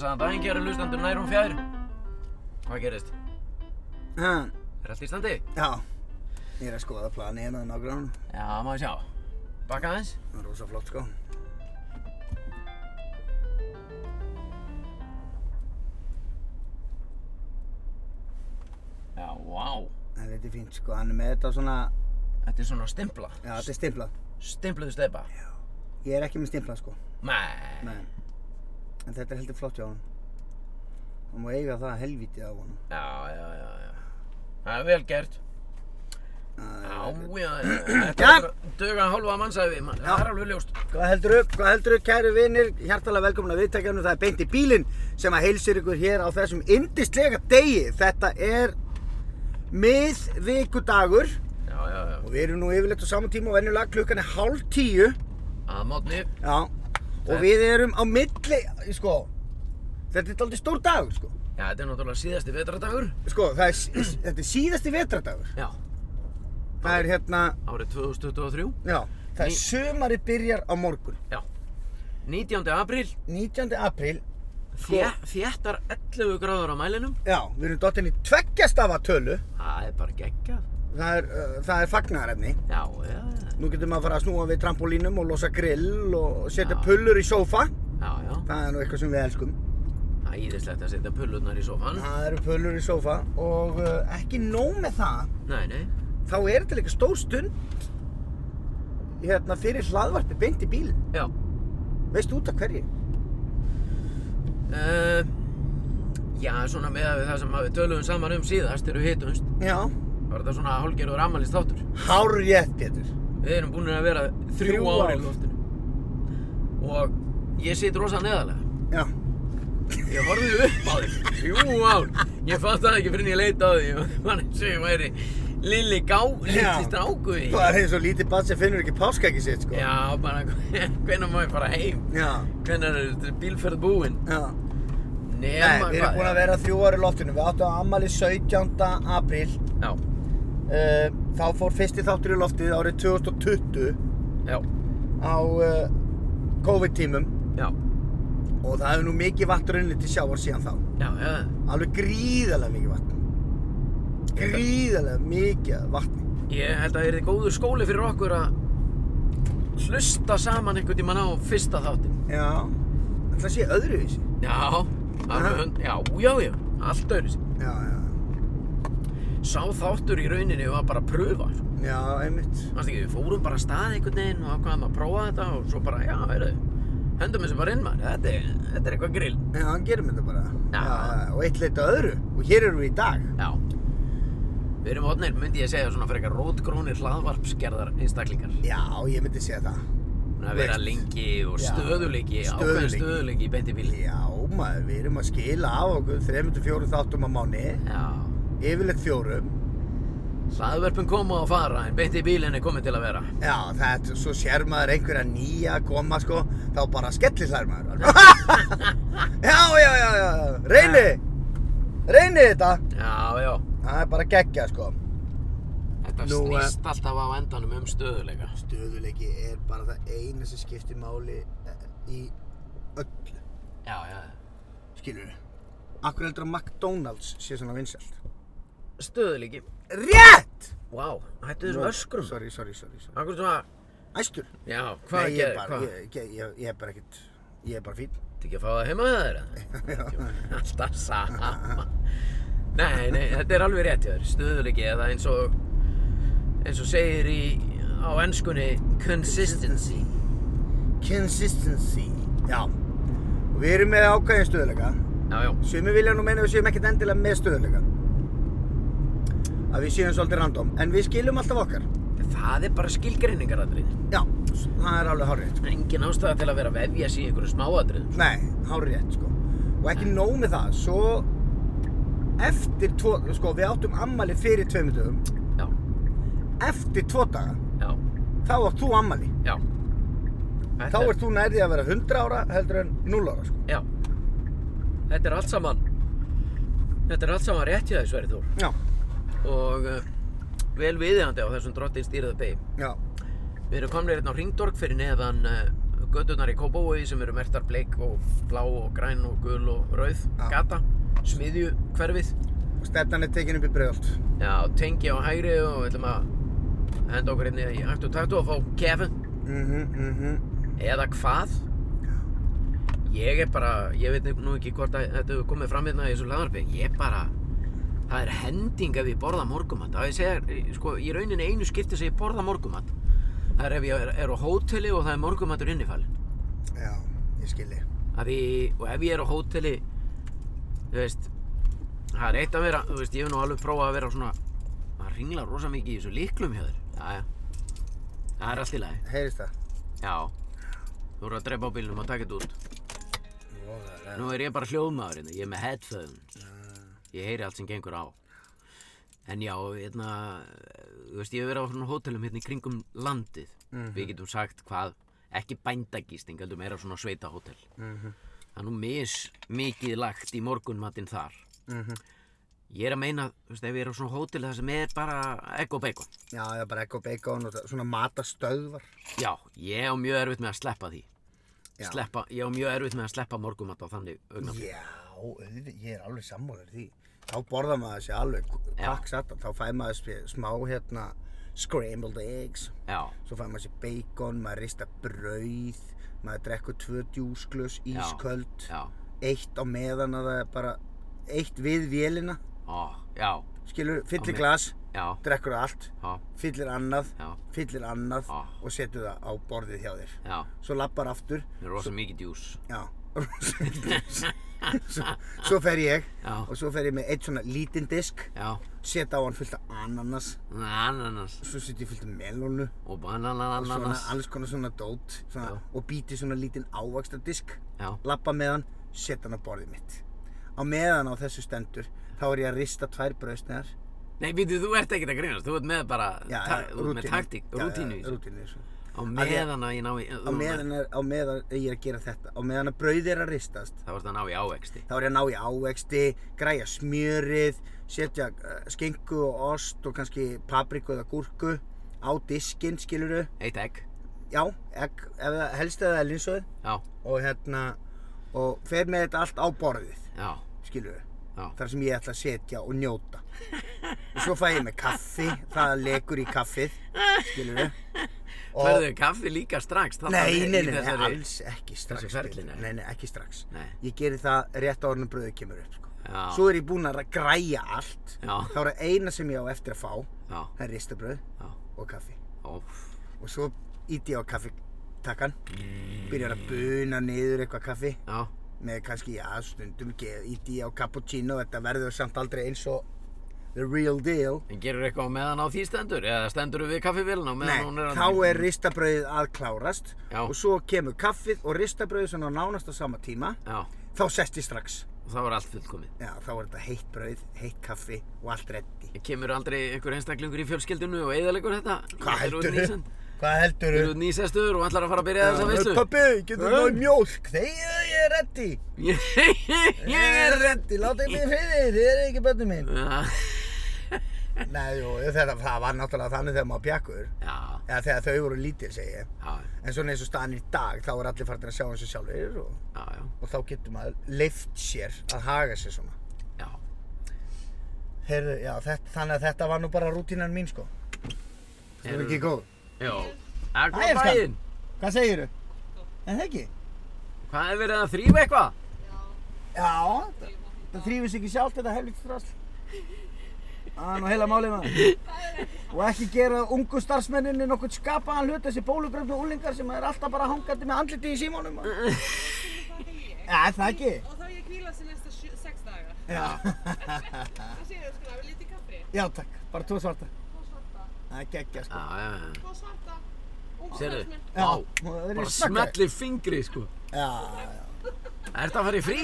blessaðan daginn, kæri lustendur nær um fjær. Hvað gerist? Ha, Er allt í standi? Já, ég er að skoða plani hérna í nágrunum. Já, maður sjá. Bakka aðeins. Það er rosa flott sko. Já, vá. Það er eitthvað fínt sko, hann er með þetta svona, Þetta er svona stimpla. já þetta er stimplað. Stimpluðu steipa. Ég er ekki með stimplað sko, Nei. nei. En þetta er heldur flott hjá hann. Það má eiga það helvítið á honum. Já, já, já, já. Það er vel gert. Já, já, já. Duga hálfa mannsæfi, man. Það er alveg ljóst. Hvað heldur upp, hvað heldur upp kæru vinnir, hjartalega velkomin að viðtækjanum, það er beint í bílinn sem að heilsir ykkur hér á þessum yndislega degi. Þetta er miðvikudagur Já, já, já. og við erum nú yfirleitt á saman tíma og venjulega klukkan er hálf tíu. Að mótni. Já, og við erum á milli, sko, þetta er aldrei stór dagur, sko. Já, þetta er náttúrulega síðasti vetradagur. Sko, er, þetta er síðasti vetradagur. Já. Það er hérna, Árið 2023. já, það er Ný- sömarið byrjar á morgun. Já. 19. apríl. 19. apríl, Sko- Þé, þéttar 11 gráður á mælinum. já, við erum dottin í tveggjastafa tölu. Það er bara geggjað. Það er, uh, er fagnaðarefni. Já, já. Nú getur maður að fara að snúa við trampolínum og losa grill og setja Já. pullur í sófa. Já, já. Það er nú eitthvað sem við elskum. Það er íðislegt að setja pullurnar í sofan. Það eru pullur í sófa og uh, ekki nóg með það. Nei, nei. Þá er þetta líka stór stund hérna fyrir hlaðvarpi beint í bílinn. Já. Veistu út af hverju? Uh, já, svona með það sem við töluðum saman um síðast eru hitumst. Já. Var þetta svona hálgerður ammælist þáttur. Hár rétt, Pétur. Við erum búin að vera þrjú, Þrjú ár í loftinu. Og ég sit rosa neðarlega. Já. Ég horfði upp á þig. Þrjú ár. Ég fatt það ekki fyrir en ég leita á því. Ég var eins og ég væri lilli gá, Já. lilli stráku í. Það er eins og lítið barn sem finnur ekki páskæki sitt, sko. Já, bara hvenær má ég fara heim? Já. Hvenær er bílferð búinn? Já. Nema, Nei, við erum búin að vera þrjú ári í loftinu. Við áttum ammali 17. apríl. Já, Uh, þá fór fyrsti þáttur í loftið árið 2020 já, á uh, COVID-tímum já, og það hefur nú mikið vatn runnið til sjávar síðan þá. já, já. Alveg gríðarlega mikið vatn. Gríðarlega mikið vatn. Ég held að það er góður skóli fyrir okkur að hlusta saman einhvern tímann á fyrsta þáttin. Já. Það sé öðruvísi. Já, alveg já, já, já, allt öðru sér. Já, já. Sá þáttur í rauninni var bara að pröfa. Já, einmitt. Fannst ekki, við fórum bara að stað einhvern veginn og ákvaðum að prófa þetta og svo bara, já, heyrðu, hendum þessu bara inn maður, þetta er, þetta er eitthvað grill. Já, hann gerum þetta bara. Já. já. Og eitt leitt að öðru. Og hér erum við í dag. Já. Við erum odnir, myndi ég segja, svona frekar rótgrónir hlaðvarpsgerðar einstaklingar. Já, ég myndi segja það. Að vera lengi og stöðuleiki, ákveðin stöðuleiki í beinti bíli. Já, maður, við erum að skila af okkur 3-4 þáttum á mánu. Já. Yfirleitt fjórum. Hlaðvörpun koma og fara, en beinti bílinn er komið til að vera. Já, þetta, svo sér maður einhverja nýja koma, sko, þá bara skellir hlær maður. já, já, já, já, reyni, reyni þetta. Já, já. Það er bara geggja, sko. Þetta Nú, eh, snýst alltaf á endanum um stöðuleika. Stöðuleiki er bara það eina sem skiptir máli eh, í öllu, Já, já. skilur við. Akkur heldur að McDonalds sé svona vinsælt? Stöðuleiki. Rétt! Vá, hættu þessum öskrum. Sorry, sorry, sorry. Akkur svona, Æstur? já, hvað ég er ger- bara, hvað? ég, ég, ég, ég er bara ekkert, ég er bara fín. Þetta ekki að fá það heima með þér? eða? Alltaf sama. Nei, nei, þetta er alveg rétt hjá þér. Stöðuleiki eða eins og, eins og segir í, á ennskunni, consistency. Consistency. Já. Og við erum með ákveðin stöðuleika. Já, já. Sumi vilja nú meina við séum ekkert endilega með stöðuleika. Að við séum svolítið random. En við skiljum alltaf okkar. Það er bara skilgreiningaratrið. Já, það er alveg hárrétt. Engin ástæða til að vera að vefja sig í einhverju smáatriðum. Nei, hárrétt, sko. Og ekki nóg með það. Svo eftir tvo, sko, við áttum ammali fyrir tveimur dögum. Já, Eftir tvo daga, já, þá átt þú ammali. já. Þá ert þú nærði að vera 100 ára heldur en 0 ára, sko. Já. Þetta er allt saman, þetta er allt saman rétt hjá þér, Sverri Þór. Já. Og uh, vel viðjandi á þessum drottin stýrða beig. Já. Við erum komnir hérna á Ringdorg fyrir neðan uh, gödurnar í Kópavogi sem eru mertar bleik og blá og græn og gul og rauð Já. gata, smiðju hverfið. Stefnan er tekin upp í bregðalt. Já, tengi á hægri og við ætlum að henda okkur hérna í hægt og takt og fá Kevin Mhm, mhm. eða hvað. Ég er bara, ég veit nú ekki hvort að þetta hefur komið fram hérna í þessu laðarpi, ég er bara, það er hending ef ég borða morgumat. Það ég segja, sko, í rauninni einu skipti sem ég borða morgumat. Það er ef ég er, er á hóteli og það er morgumatur innifalinn. Já, ég skilji. Því, og ef ég er á hóteli, þú veist, það er eitt að vera, þú veist, ég hef nú alveg prófað að vera svona, það ringlar rosa mikið í þessu líklum hjá þér. Jæja, það er allt í lagi. Heyrist það? Já, þú voru að drepa á bílnum og taka þetta út. Nú er ég bara hljóðmaður hérna, ég er með headphone. Ég heyri allt sem gengur á. En já, hérna, þú veist, ég hef verið á svona hótelum hérna í kringum landið. Við getum sagt hvað, ekki bændagísting, heldur meira svona sveita hótel. Mhm. Það er nú mis mikið lagt í morgunmatinn þar. Mhm. Ég er að meina, þú veist, ef ég er á svona hótel það sem er bara egg og bacon. Já, já, bara egg og bacon og það- svona matastöðvar. Já, ég á mjög erfitt með að sleppa því. Já. Sleppa, ég á mjög erfitt með að sleppa morgumat á þannig augnablik. Já, ég er alveg sammálar því. Þá borðar maður sér alveg Já. pakk satan, þá fæ maður sér smá hérna scrambled eggs, Já, svo fæ maður sér bacon, maður rista brauð, maður drekkur tvö djúsglös, Já. ísköld, já, eitt á meðan að það er bara, eitt við vélina, já, skilur, fyllir glas, drekkur allt, fyllir annað, já, fyllir annað og setur það á borðið hjá þér. já. Svo lappar aftur, Það er rosa mikið djús. Svo, fer ég Já, og svo fer ég með eitt svona lítinn disk, setja á hann fullt af ananas, ananas. Svo setja ég fullt af melónu. Og og svona alls konar svona dót svona, og býti svona lítinn ávaxta disk, lappa með hann, setja hann á borðið mitt. Á meðan á þessu stendur, þá er ég að rista tvær brauðsnegar. nei, býtu, þú ert ekkert að grínast, þú ert með bara, Já, ta- þú ert með rútínu. taktík, rútínu í þessu. Á meðan að ég ná í, Á meðan, er, á meðan er ég að gera þetta, á meðan að brauðið er að ristast, Það vart að ná í ávexti. þá er ég að ná í ávexti, græja smjörið, setja uh, skengu og ost og kannski papriku eða gúrku á diskinn, skiluru. Eitt egg. Já, egg, helst eða linsöð Já, og hérna, og fer með þetta allt á borðið, já, skiluru. já. Þar sem ég ætla að setja og njóta. Og svo fæ ég með kaffi, það lekur í kaffið, skiluru. Færðu kaffi líka strax? Nei, nei, nei, þessari- alls ekki strax. þessu ferli, nei. nei, ekki strax. Nei, Ég geri það rétt áður en bröðið kemur upp, sko. já, Svo er ég búinn að græja allt. já, Þá er það eina sem ég á eftir að fá, já, það er ristabröð og kaffi. óf, Og svo íti ég á kaffitakkan, byrjar að buna niður eitthvað kaffi. já, Með kannski, já, stundum íti ég á cappuccino, þetta verður samt aldrei eins og the real deal. en gerur eitthvað meðan á því stendur? Eða stendur við kaffivélina meðan Nei, hún er að... þá er ristabröðið að klárast Já. og svo kemur kaffið og ristabröðið svona nánast á sama tíma. Já, Þá sest ég strax. og þá er allt fullkomið. Já, þá er þetta heitt brauð, heitt kaffi og allt reddi. Kemur aldrei einhver einstaklingur í fjölskyldunu og eigðalegur þetta? Hvað heldurðu? nýsend- Hvað heldur Þeir eru nýsestur og ætlar að fara að byrja þessa veislu? Pappi, getur þú náðu mjólk? Þegar ég er reddi. Ég er redd. reddi, látið mig fyrir, þið er ekki bönni mín. Nei, jú, þetta, það var náttúrulega þannig þegar maður bjakkur. já, Eða þegar þau voru lítil, segi ég. já, En svona eins og staðan í dag, þá er allir farin að sjá eins og sjálfur og, já, já, og þá getur maður leift sér að haga sér svona. já. Heyrðu, já, þetta, þannig að þetta var nú bara rútínan mín, sko. Það er ekki góð. Já. Hæ, Akkur elskan. bæinn. Hvað segirðu? En það ekki? Hvað er verið að þrýfa eitthvað? Já, það, það þrýfis ekki sjálft þetta helvítið drasl. Það er nú heila málið maður. Og ekki gera ungu starfsmenninni nokkuð skapaðan hlut þessi bólugröfnu úlingar sem er alltaf bara hangandi með andliti í símónum. maður. Já, er það ekki? Og þá ég kvíla sig næsta sex daga. Já. Það séu þau sko, við lítið kaffi. Já, takk. Bara tvo svarta. Það er geggja, sko. Já, já, já. Tvo svarta. Sérðu? Já, það er bara smellir fingri, sko. Já, já. Ertu að fara í frí?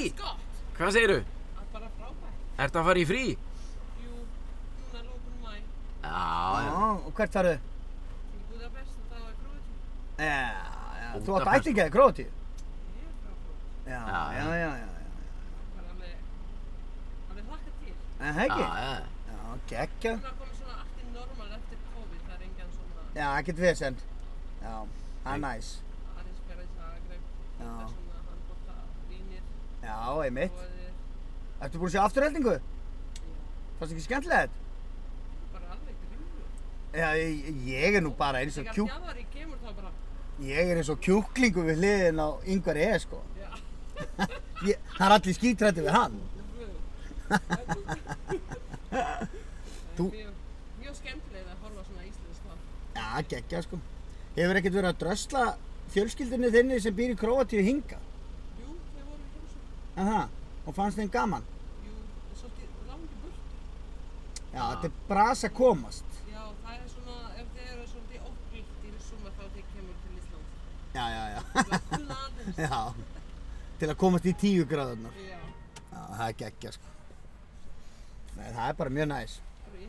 Hvað segirðu? Það er bara frábært. Ertu að fara í frí? Jú, núna lókun mæ. Já, já. Já, og hvert farðu? Til Budapest og þá er Króti. Já, já. Þú átt Búdapest. ættingaði Króti? Ég er frá Króti. Já, Já, já, já. já, já. já. Bara alveg, alveg hlakka til. En það ekki? Já, já. Já, geggja. Núna komið svona allt í normal eftir COVID, það er engin svona Já, ekkert vesen. Já, það er næs. Aris Zagreb, Já. þetta er svona handbólta, vínir, Já, einmitt. Ertu búin að sjá afturheldingu? já, Fannst ekki skemmtilegt? bara alveg grímur. Já, ég, ég er nú bara eins og Þegar kjúk... þjálfari kemur þá bara, Ég er eins og kjúklingu við hliðin á yngvar E, sko. já, Ég, það er allir skítrætti við hann. Þú- Mjög, mjög skemmtilega að horfa svona íslensk þá. Já, geggja, sko. Hefur ekkert verið að drösla fjölskyldunni þinni sem býr í Króatíu hinga? Jú, þau voru í húsum. Aha, og fannst þeim gaman? Jú, það er svolítið langt í burt. Já, þetta er bras að komast. Já, það er svona, ef þið eru svolítið óblíkt í suma þá þið kemur til Íslands. Já, já, já. Það er kulla aðeins. já, til að komast í tíu gráðunar. Já, Já, það er geggja, sko. Nei, það er bara mjög næs. Að.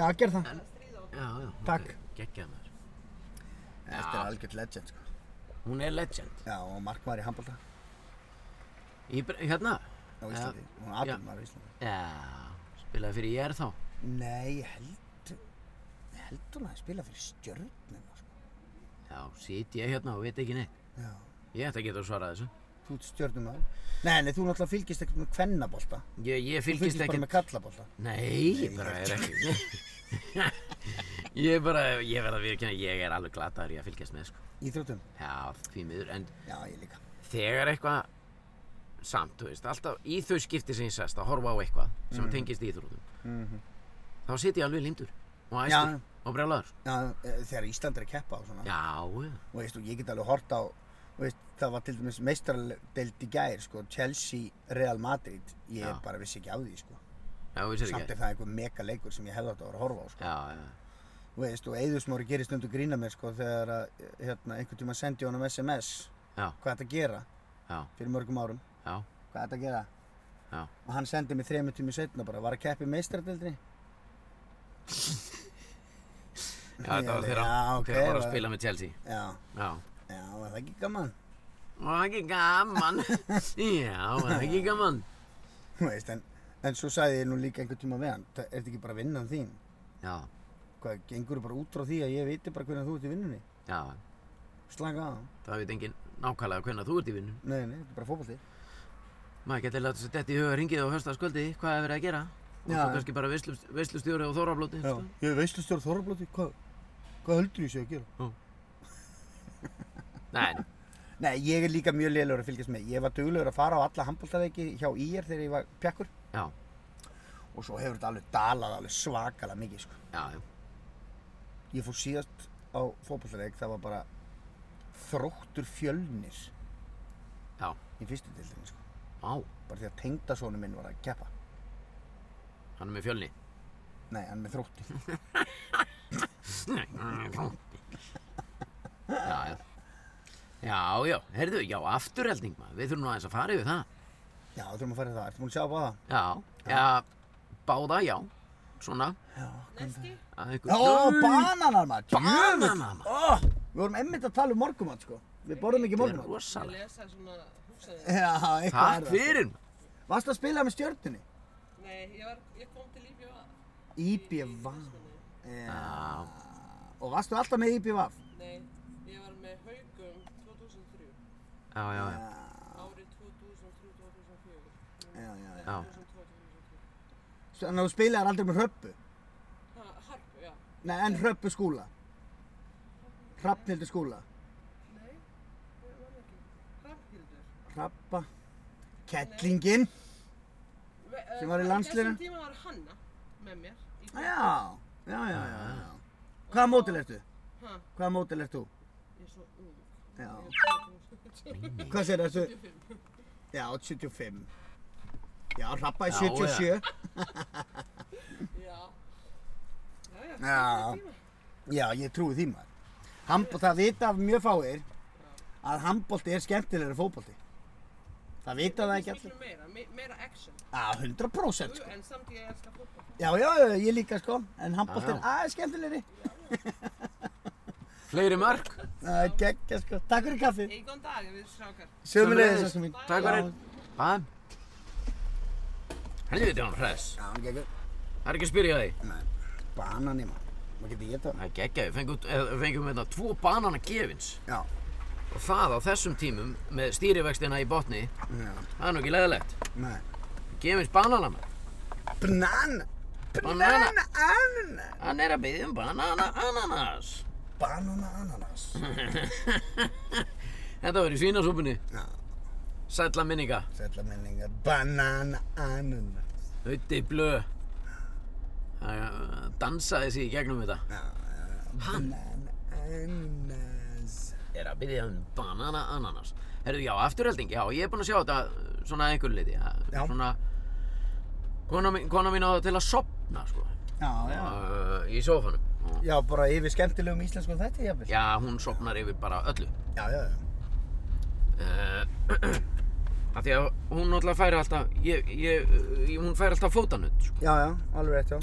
Já, gerð það. Já, já. Takk. Geggjað maður. Þetta er algjört legend, sko. Hún er legend. Já, og markmaður í handbólta Í, Bre- hérna? á Íslandi. Hún er aðbjörnmaður á Íslandi. Já, spilaði fyrir ég er þá. Nei, ég held, ég held hún að spila fyrir stjörnuna, sko. Já, sit ég hérna og veit ekki neitt. Já, Ég ætti að geta að svara þessu. þú ert stjörnumaður. Nei, nei, þú náttúrulega fylgist ekkert með kvennabólta. Ég, ég Þú fylgist fylgist bara ekki. með kallabólta. Nei, ég bara er ekki. ég bara, ég verð að viðkynna, ég er alveg glataður í að fylgjast með, sko. Íþróttum? Já, því miður, en Já, ég líka. þegar eitthvað samt, þú veist, alltaf í þau skipti sem ég sest að horfa á eitthvað sem Mhm. tengist íþrótum, Mm þá sit ég alveg lindur og Já. æstur og brjálaður. Já, þegar Ísland er keppa og svona. Já, já, Og veist, og ég get alveg hort á, veist, það var til dæmis meistaraldeild í gær, sko, Chelsea, Real Madrid. Ég Já. bara vissi ekki á því, sko. Samt er það einhver mega leikur sem ég hefði átt að vera að horfa á, sko. Já, já, Þú veist, og Eðusmári gerir stundu grína mér, sko, þegar að, hérna, einhvern tíma sendi honum SMS. Já. Hvað þetta gera já, fyrir mörgum árum. já, Hvað þetta gera. já. Og hann sendi mig þremur tími setna bara, var að keppa í meistaradeildri. Já, þetta var þegar hann ok, þegar hann var að spila með Chelsea. Já, Já. já, var það ekki gaman? Og ekki gaman. Já, var ekki gaman. Þú veist, en, en svo sagði ég nú líka einhvern tíma við hann, "Það- er þetta ekki bara vinnan þín? Já, Hvað, gengur bara út frá því að ég viti bara hvernig þú ert í vinnunni? já, Slaka á. það veit enginn nákvæmlega hvernig þú ert í vinnu. Nei, nei, þetta er bara fótbolti. Maður getur látið sér detta í huga ringið á höstaskvöldi, hvað er verið að gera? Og svo kannski bara veislust- veislustjóri og þorrablóti. Já, ég er veislustjór Þorrablóti, hvað, hvað heldur ég sé að gera? Nei, nei. Ég er líka mjög liðlegur að fylgjast með. Ég var duglegur að fara á alla handbóltaveiki hjá IR þegar ég var pjakkur. Já, Og svo hefur þetta alveg dalað alveg svakalega mikið, sko. já, Ég fór síðast á fótbolltaveik, það var bara þróttur fjölnir já, í fyrstu dildinni, sko. Bara því að tengdasónu minn var að keppa. hann er með fjölni. Nei, hann er með þrótti. Já, já. Já, já, heyrðu, já, afturhelding maður, við þurfum nú aðeins að fara yfir það. Já, þurfum að fara í það. Ertu búin að sjá báða? Já, já, báða, já, svona, Já. Ykkur. Ó, bananar maður! Bananar, maður. Ó, Við vorum einmitt að tala um morgumat, sko. Við borðum ekki er morgumat. Að rosalega. lesa svona, hugsaði. Já, eitthvað er Takk það. fyrir. Sko. Varstu að spila með stjörnunni? Nei, ég, var, ég kom til IBA. IBV. Já. Og varstu alltaf með IBV? Nei, ég var með haugum 2003. já, já, já. Árið 2003-2004. Já, já, já. Já. 2002-2003. Þannig að þú spilaðir aldrei með hröppu? Ha, harpu, já. Nei, en hröppu skúla. Hrafnildur skúla. Nei, ég var ekki. Hrafnhildur. Hrappa. Kettlingin. Eh, Sem var í á landsliðinu? Þessum tíma var Hanna með mér. í Ah, Já, já, já, já. já. Hvaða mótil ertu? Ha, Hvaða mótil ert þú? ég er svo ung. Já. Ég er 2000. Hvað segir þessu? 75. Já, 75. Já, Hrappa er Já, 77. Já. Já, já. Ég trúi því maður. Handbó, það vita af mjög fáir að handbólti er skemmtilegur en fótbolti. Það vita það ekki allir. meira, me- meira action. Já, 100% sko. En samt ég elska fótboll. Já, já, ég líka sko. En handbólti er aðeins skemmtilegri. Fleiri mörg. Það er geggja sko. Takk fyrir kaffið. Í góðan dag, við strákar. Sömulegis, þessu mín. Takk fyrir. Bæm. Helviti hann hress. Já, hann geggur. Það er ekki að spyrja því. Nei, banani maður. Maður getur getað. Það er geggjaði. Eh, fengum hérna tvo banana gefins. Já. Og það á þessum tímum með stýrivextina í botni, Já. það er nú ekki leðilegt. Nei. Gefins banana maður. Banana. Banana. ananas. Hann er að byggja um banana ananas. Banana ananas. Þetta var í svínasúpunni. Já. Sætla minninga. Sætla minningar. Banana ananas. Hauti blöð. Það dansaði sig í gegnum þetta. Já, já, já. Hann? Banana ananas. Er að byggja um banana ananas. Herðu, já, afturhelding. Já, ég er búinn að sjá þetta svona að einhverju liti. Já. Svona, kona mín, kona mín á það til að sopna, sko. Já, já. Uh, í sófanum. Og, Já, bara yfir skemmtilegum íslenskum þetta, jafnvel. já, hún sopnar yfir bara öllu. Já, já, já. Uh, af því að hún náttúrulega færi alltaf, ég, ég, ég, hún færi alltaf fótanutt, sko. Já, já, alveg rétt, já.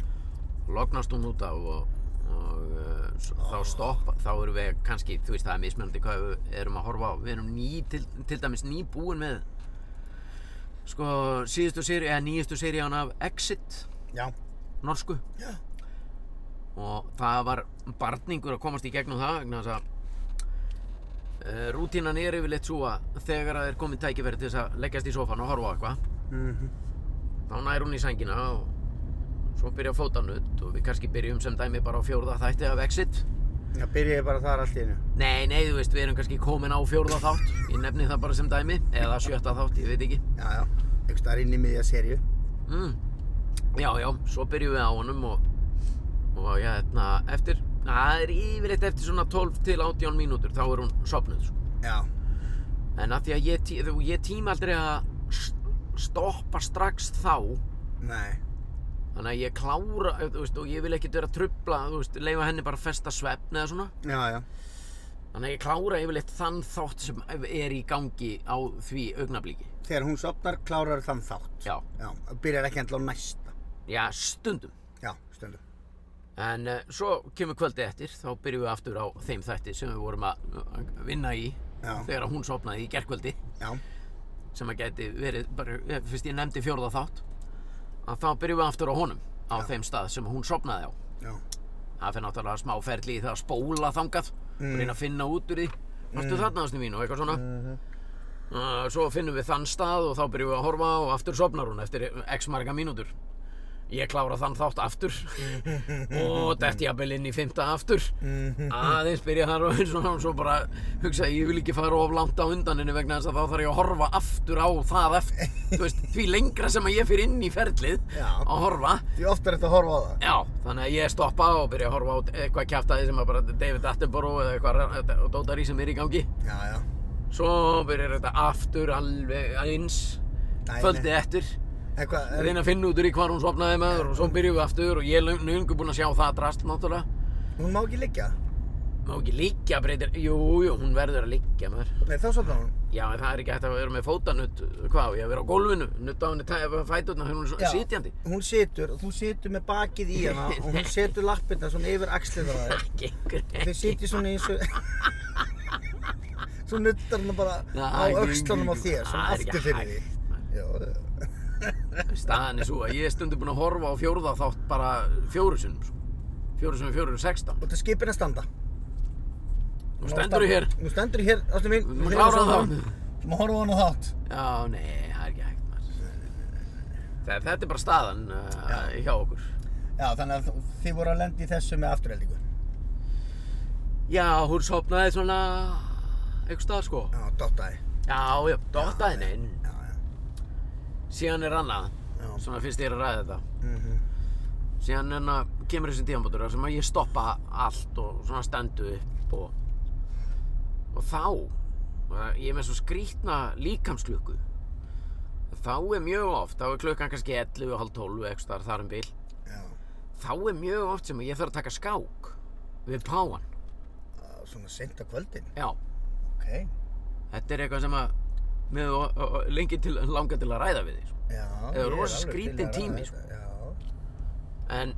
lognast hún út af og, og uh, þá stoppa, þá erum við kannski, þú veist það er mismunandi hvað við erum að horfa á, við erum ný, til, til dæmis nýbúin með sko síðustu séri, eða nýjustu serían af Exit, Já. norsku Já. og það var barningur að komast í gegnum það vegna þess að rútínan er yfirleitt svo að þegar það er komið tækifæri til þess að leggjast í sofan og horfa á eitthvað Mhm. þá nær hún í sængina og svo byrja fótanutt og við kannski byrjum sem dæmi bara á fjórða þætti af Exit Já, byrjaði bara þar allt í einu. Nei, nei, þú veist, við erum kannski komin á fjórða þátt Ég nefni það bara sem dæmi Eða sjötta þátt, ég veit ekki Já, já. Einhvers staðar inn í miðja seríu. mm. Já, já, svo byrjum við á honum og, og já, hérna, eftir Það er yfirleitt eftir svona 12 til 18 mínútur Þá er hún sopnuð, sko Já. En að því að ég, tí, ég tíma aldrei að stoppa strax þá Nei. Þannig að ég klára, veist, og ég vil ekkert vera að trubla, leifa henni bara að festa svefn eða svona Já, já. Þannig að ég klára yfirleitt þann þátt sem er í gangi á því augnablíki Þegar hún sopnar, klárar þann þátt. Já, Já. Byrjar ekki endla á næsta. Já, stundum. En uh, svo kemur kvöldi eftir, þá byrjum við aftur á þeim þætti sem við vorum að vinna í Já. þegar hún sopnaði í gerkvöldi Já. sem að geti verið, bara, eh, fyrst ég nefndi fjórða þátt að þá byrjum við aftur á honum á þeim stað sem hún sopnaði á. Já. það fyrir náttúrulega smá ferli í það að spóla þangað og reyna að finna út úr því. Varstu þarna ástin mín og eitthvað svona? Uh, Svo finnum við þann stað og þá byrjum við að horfa og aftur sopnar hún eftir x marga mínútur Ég klára þann þátt aftur og detti jafnvel inn í fymta aftur aðeins byrja þar og svona og bara hugsa ég vil ekki fara of langt á undan henni vegna þess að þá þarf ég að horfa aftur á það eftir Þú veist, því lengra sem að ég fyrir inn í ferlið Já. að horfa Því ofta er þetta að horfa á það. Já, þannig að ég stoppa og byrja að horfa á eitthvað kjaftaði sem að bara David Attenborough eða eitthvað dótari sem er í gangi. Já, já. Svo byrjar þetta aftur alveg eins, nei. eftir, Eitthvað, er, reyna að finna út úr í hvar hún sopnaði maður og svo byrjum við aftur og ég er löngu búinn að sjá það drast náttúrulega. hún má ekki liggja. Má ekki liggja breytir, jú, jú, hún verður að liggja maður. Nei, þá sopnar hún. Já, en það er ekki hægt að vera með fótanutt, hvað, ég að vera á gólfinu, nutt á henni fæturna hún er sitjandi. Hún situr og þú situr með bakið í hana og hún setur lappirna svona yfir axlið á. Gengur Þið sitjið svona eins og... Svo nuttar hún bara á öxlunum á þér, svona Það aftur fyrir því. Maður. Staðan er svo að ég er stundum búinn að horfa á fjórða þátt bara fjóru sinnum sko. Fjóru sinnum fjóru er sextán Og þetta skipin að standa. Nú stendur þú hér Nú stendur þú hér, ástu mín. Erum að klára það Þú má horfa á hana þátt. Já, nei, það er ekki hægt maður. Þe- Þetta er bara staðan uh, hjá okkur Já, þannig að þú- þið voru að lenda í þessu með afturheldingu. Já, hún sopnaði svona einhver stað sko Já, dottaði. Já, já, dottaði neinn já. Síðan er annað. Svona fyrst ég er að ræða þetta Mhm. Síðan er að kemur þessi tíðanbótur sem að ég stoppa allt og svona stendu upp og, og þá ég er með svo skrítna líkamsklukku þá er mjög oft þá er klukkan kannski 11 og halv 12 eitthvað þar, þar um bil Já. þá er mjög oft sem að ég þarf að taka skák við páan Á, Svona seint á kvöldin. já, Ok. þetta er eitthvað sem að með og, og, og, lengi til, langa til að ræða við því sko. Já. Eða rosa að ræða tími, þetta. sko. Já. en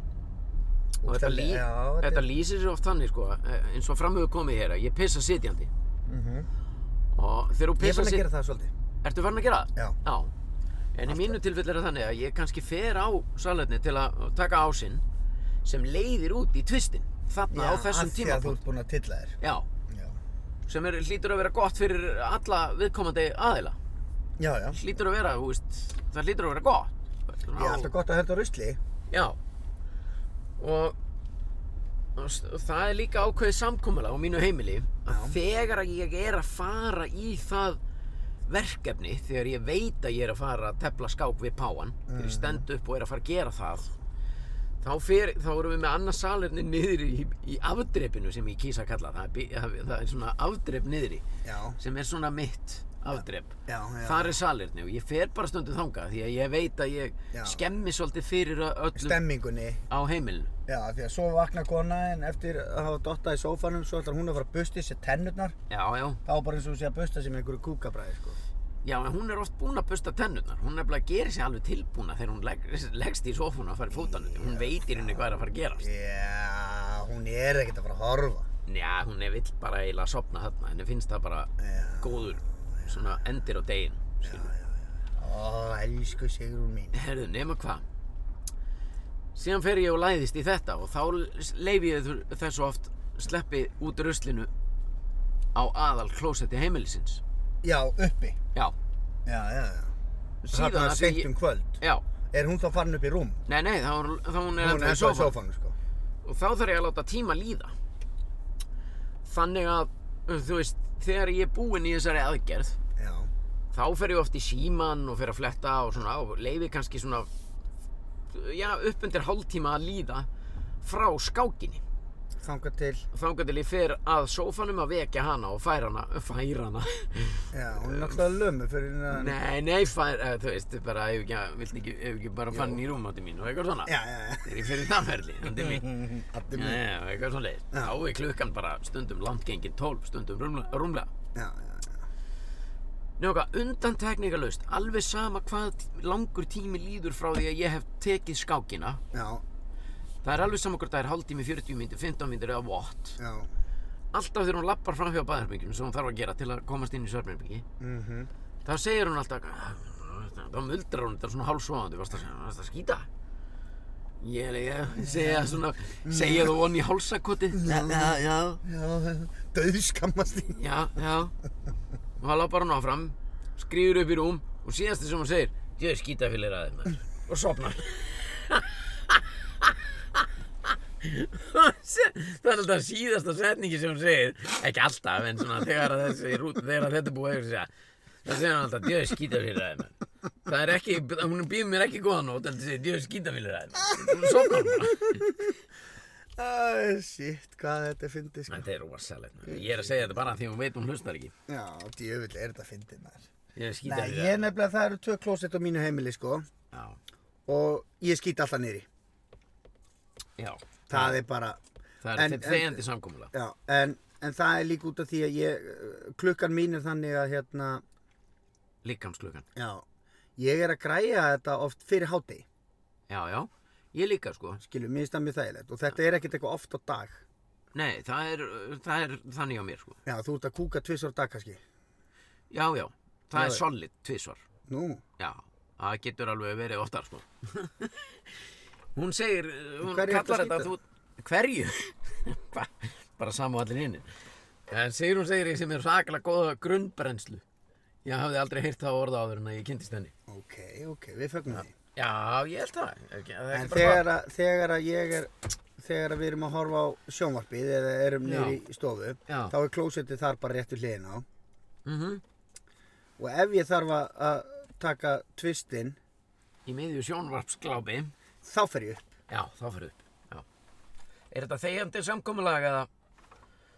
Og þetta, lí, já, þetta lýsir sér oft þannig sko, eh, eins og framöfu komið hér að ég pissa sitjandi Mhm. og þegar þú Ég er pissa fann að gera það svolítið. Ertu farin að gera það? Já. Já. En í mínu tilfelli er það þannig að ég kannski fer á salerni til að taka ásinn sem leiðir út í tvistin. Þarna á þessum af því að þú tímapunkt. ert búinn að tilla þér. Já, Já. Sem er, hlýtur að vera gott fyrir alla viðkomandi aðila. Já, já. Hlýtur að vera, þú veist, það hlýtur að vera gott. Ég er alltaf gott að henda rusli. Já. Og, og það er líka ákveðið samkomulag á mínu heimili að Já. þegar ég er að fara í það verkefni, þegar ég veit að ég er að fara að tefla skák við páan, þegar ég stend upp og er að fara að gera það, þá, fer, þá erum við með annað salerni niður í, í afdrepinu sem ég kýsa að kalla það, er það er svona afdrep niðri Já. sem er svona mitt afdrep. Já, já. Þar er salerni og ég fer bara stundum þangað því að ég veit að ég Já. skemmi svolítið fyrir öllum Stemmingunni. á heimilinu. Já, því að svo vakna kona en eftir að hafa dottað í sófanum svo ætlar hún að fara að busta í sér tennurnar. Já, já. Þá bara eins og sé að busta sér með einhverju kúkabræði, sko. Já, en hún er oft búin að busta tennurnar. Hún er bara að gera sér alveg tilbúna þegar hún legg, leggst í sófuna að fara í fótanuti. Hún veit í rauninni hvað er að fara að gerast. Já, hún er ekkert að fara að horfa. Já, hún er vill bara eiginlega að sopna þarna. Henni finnst það bara Já. góður svona endir á degin. Já, já, já. Ó, elsku Sigrún mín. Herðu, nema hvað? Síðan fer ég og læðist í þetta og þá leifi ég þessu oft sleppi út ruslinu á aðal klósetti heimilisins. Já, uppi. Já. Já, já, já. Síðan Þarna að því seint ég- um kvöld. Já. Er hún þá farin upp í rúm? Nei, nei, þá, er- þá hún er Hún ennþá er í ennþá í sófanum. sófanum, sko. og þá þarf ég að láta tíma líða þannig að þú veist, þegar ég er búinn í þessari aðgerð Já. þá fer ég oft í síman og fer að fletta og svona og leifi kannski svona já, upp undir hálftíma að líða frá skákinni Þangað til, þangað til ég fer að sófanum að vekja hana og færa hana, færa hana já, hún er náttúrulega lömu fyrir hérna. nei, nei, færa, þú veist, bara ef ekki, ekki, ekki bara fann í rúmátti mín og eitthvað svona Já, já, já. þegar ég fer í það ferli, þannig mig Addi Já, mín. já, eitthvað svo leið. Þá er klukkan bara stundum langt gengin 12, stundum rúmlega. Já, já, já. Njóka, undantekningalust, alveg sama hvað langur tími líður frá því að ég hef tekið skákina. Já, Það er alveg sama hvort það er hálftími, 40 mínútur, 15 mínútur eða what. já. Alltaf þegar hún lappar fram hjá baðherbygginu sem hún þarf að gera til að komast inn í svörmherbyggi, Mhm. þá segir hún alltaf, þá muldrar hún þetta svona hálfsvóðandi, varst að, varst að skýta? Ég, ég segja svona, segja þú onni í hálsakotið? Já, já, já. Döðskammast. Já, já. Og hann lappar hann áfram, skrýður upp í rúm og síðast sem hann segir, ég er skítafélir aðeins. Og sopnar. það er alltaf síðasta setningi sem hann segir, ekki alltaf, en svona þegar að þessi rút, þegar að þetta búið að segja, það segir hann alltaf, skítafélir aðeins maður. Það er ekki, hún býður mér ekki góða nót, heldur segir, ég er skítafélir aðeins maður. Og sopnar hann bara. Æ, shit, hvað þetta fyndið, sko. Þetta er rosalegt. Ég er að segja þetta bara því hún veit hún hlustar ekki. Já, djöfull er þetta fyndið, maður. Ég Nei, ég nefnilega, það eru tvö klósett á mínu heimili, sko. Já, Og ég skýt alltaf niðri. Já. Það er bara, Það er þegjandi samkómulag. já, en, en það er líka út af því að ég, uh, klukkan mín er þannig að, hérna, Líkamsklukkan. já, ég er að græja þetta oft fyrir hádegi, Já, já. Ég líka, sko. skilju, mér finnst það mjög þægilegt. Og þetta er ekkert eitthvað oft á dag. Nei, það er, það er þannig á mér, sko. Já, þú ert að kúka tvisar á dag, kannski. Já, já. Það Já, er solid, tvisvar. Nú, Já, það getur alveg verið oftar, sko. hún segir, hún Hverju ertu kallar þetta, þú... Hverju? Bara saman allir hinn. En segir hún segir ég sem er svakalega góða grunnbrennslu. Ég hafði aldrei heyrt það orða áður en að ég kynntist henni. ok, ok, við fögnum því. Já, ég held það. Ekki, það En þegar að, þegar að ég er, þegar við erum að horfa á sjónvarpið eða erum niður í stofu, Já. þá er klósettið þar bara rétt við hliðina á. Mhm. Og ef ég þarf að- taka tvistinn, Í miðju sjónvarpsglápi. Þá fer ég upp. Já, þá fyrir upp. Já. Er þetta þegjandi samkomulag eða,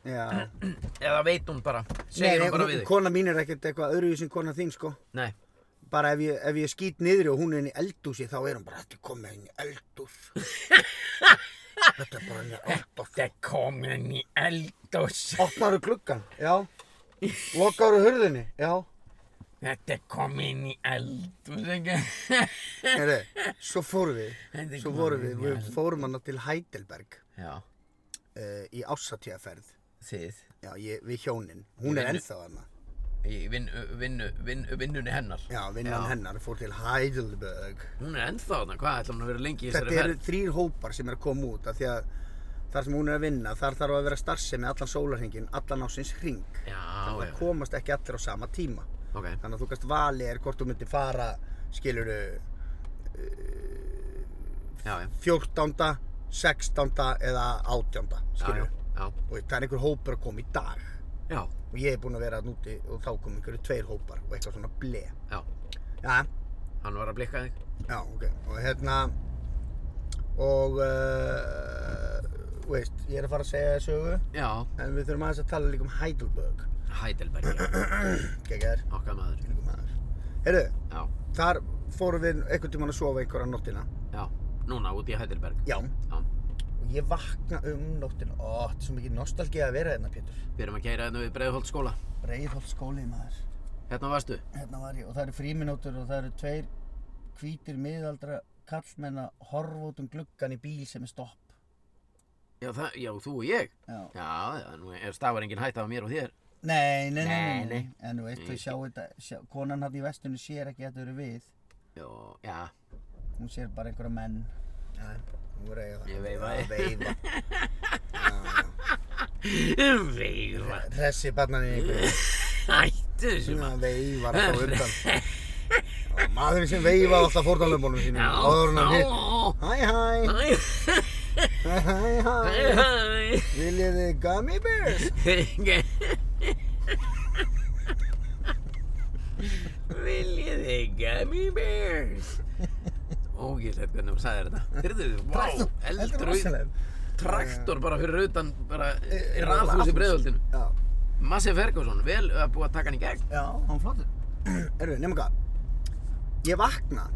Já. eða veit hún bara? Segir hún bara við þig? kona mín er ekkert eitthvað öðruvísi en kona þín, sko. Nei. Bara ef ég, ef ég skýt niðri og hún er inn í eldúsi, þá er hún bara, þetta er komið inn í eldús. þetta er bara inn í eldús. Þetta er komin í eldós. Opnaðu gluggan, já. Lokaðu hurðinni, já. Þetta er komin í eldós, ekki? Heri, svo fórum við, Þetta svo fórum komið við, inn við fórum hana til Heidelberg Já, uh, í ássatíðaferð. þið. Já, ég, við hjónin. Hún Í er vinnu. ennþá hana. í vin, vinnu, vin, vinnunni hennar. Já, vinnan Já. hennar fór til Heidelberg. Hún er ennþá þarna, hvað ætla hún að vera lengi í Þetta þessari eru ferð? þrýr hópar sem er að koma út af því að þar sem hún er að vinna, þar þarf að vera starfsemi allan sólarhingin, allan ásins hring. Já, Þannig að já, komast ekki allir á sama tíma. Ok, Þannig að þú kannst valið er hvort þú myndir fara, skiluru, já, 14., 16. eða 18. já, já, skiluru. Og það er einhver hópur að koma í dag. já, Og ég er búinn að vera núti og þá kom einhverju tveir hópar og eitthvað svona ble. já, Já, hann var að blikka þig. já, ok. Og hérna, og, uh, veist, ég er að fara að segja sögu. Já, En við þurfum aðeins að tala líka um Heidelberg. Heidelberg, já, Gekkaður, okkar maður. líka maður. Heyrðu, Já, þar fórum við einhvern tímann að sofa einhverja nóttina. já, núna út í Heidelberg. Já. Já, Og ég vakna um nóttina. Ó, þetta er svo mikið nostalgía að vera hérna, Pétur. við erum að keira hérna við Breiðholt skóla. Breiðholt skóli, maður. Hérna varstu? Hérna var ég, og það eru fríminútur og það eru tveir hvítir miðaldra kallmenn að horfa út um gluggan í bíl sem er stopp. Já, það, já, þú og ég. Já. Já, já, nú er stafar engin hætta af mér og þér. Nei, nei, nei, Nei, nei. En þú veist, þau sjá þetta, sjá, konan hann í vestunni sér ekki að þetta eru við. Já, já, Hún sér bara einhverja menn. Já, hún voru eiga það. Ég veifaði. Já, veifa. veifa. Hressi barnan í einhverju. Hættu þessu maður. veifar alltaf undan. Maðurinn sem veifaði alltaf fórnarlöfbónum sínum. Já, já. Hæ, hæ, Hæ, hæ, hæ, hæ. hæ. Viljið þið gummy bears? Viljið þið gummy bears? Ógæslegt hvernig þú sagði þetta. Hyrðu, vá, Traktor, þetta er eldrau, rosalegt. traktor bara fyrir utan, bara E- e- rafhús í rafhús. breiðoltinu. Já, Massi Ferguson, vel að búa að taka hann í gegn. já, hann flottur. Erðu, nema hvað? Ég vakna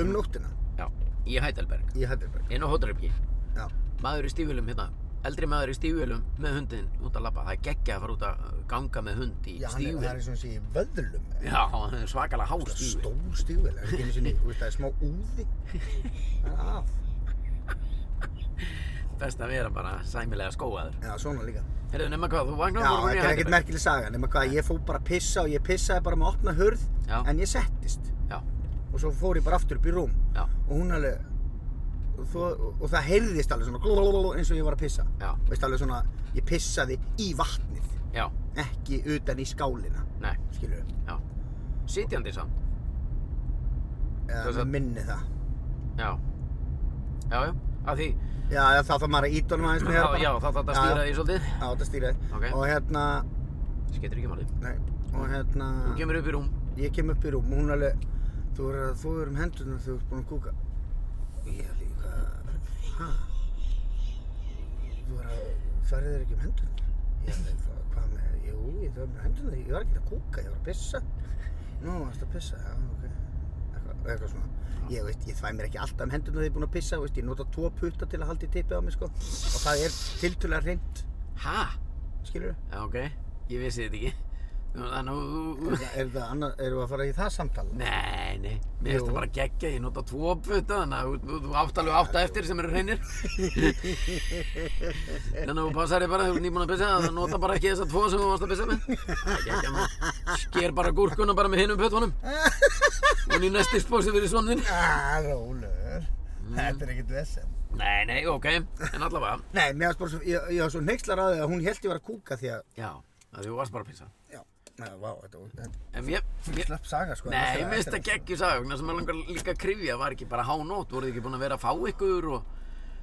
um nóttina Já, í Heidelberg, í Heidelberg. inn á hótelherbergi. Já. Maður í stífölum hérna, eldri maður í stífölum með hundin út að labba. Það er geggja að fara út að ganga með hund í er, það er svona sé í vöðlum. Já, það er svakalega há stíföl. Stór stífvel, það er ekki sinni, þú veist, það er smá úði. Það. Best að vera bara sæmilega skóaður. Já, svona líka. Nema hvað, Já, og þetta er ekkert merkileg saga, nema hvað, ég fór bara að pissa og ég pissaði bara með opna hurð, Já. en ég settist. Já, Og svo fór ég bara aftur upp í rúm. já, Og hún alveg, og, þó, og það heyrðist alveg svona glólólóló eins og ég var að pissa. já, Veist alveg svona, ég pissaði í vatnið, já, ekki utan í skálina, nei, skilur já. Sitjandi samt. Eða Sem sagt- mér minni það. Já. Já, já, af því, Já, já, þá þarf maður að íta honum aðeins já, meira bara. já, þá þarf þetta að Já, stýra já. því svolítið. Já, þetta stýrið. Ok. Og hérna, Skeitir ekki máli. nei, og hérna, Þú kemur upp í rúm. ég kem upp í rúm og hún alveg, þú er að þú er um hendurna þegar þú ert búin að kúka. Ég líka, hæ? Þú er að, færið þér ekki um hendurna? Ég alveg, "Hvað- hvað með, jú, ég það með hendurna, ég var ekki að kúka, ég var að pissa. Nú, varst að pissa, já, ok. Eitthvað, eitthvað svona. Ég veit, ég þvæ mér ekki alltaf um hendurna þegar ég er búin að pissa, veist, ég nota tvo putta til að halda í tippið á mig, sko. Og það er tiltölulega hreint, Ha? skilur Já, ok. Ég vissi þetta ekki. Þannig að. Er það, er annað, erum við að fara í það samtal? Nei, nei, mér finnst Jú. það bara geggja, ég nota tvo putta, þannig að þú- þú- átt alveg átta eftir sem eru hreinir. Þannig að þú passar þig bara þegar þú ert nýbúin að pissa, það nota bara ekki þessa tvo sem þú varst að pissa með. Það er geggja maður. Sker bara gúrkuna bara með hinum puttunum. Og í næsti spósi fyrir svonðin. Ah, rólur. Þetta er ekkert vesen. Nei, nei, ok, en allavega. Nei, mér varst bara svo, ég, ég var svo neykslar að því að hún held ég var að kúka því að, Já, að þú varst bara að pissa. já, neða, vá, þetta var, En ég, er ég slöpp saga, sko. Nei, mér finnst það geggju sagugna sem er langar líka að krifja, var ekki bara hánótt, voruð þið ekki búin að vera að fá ykkur og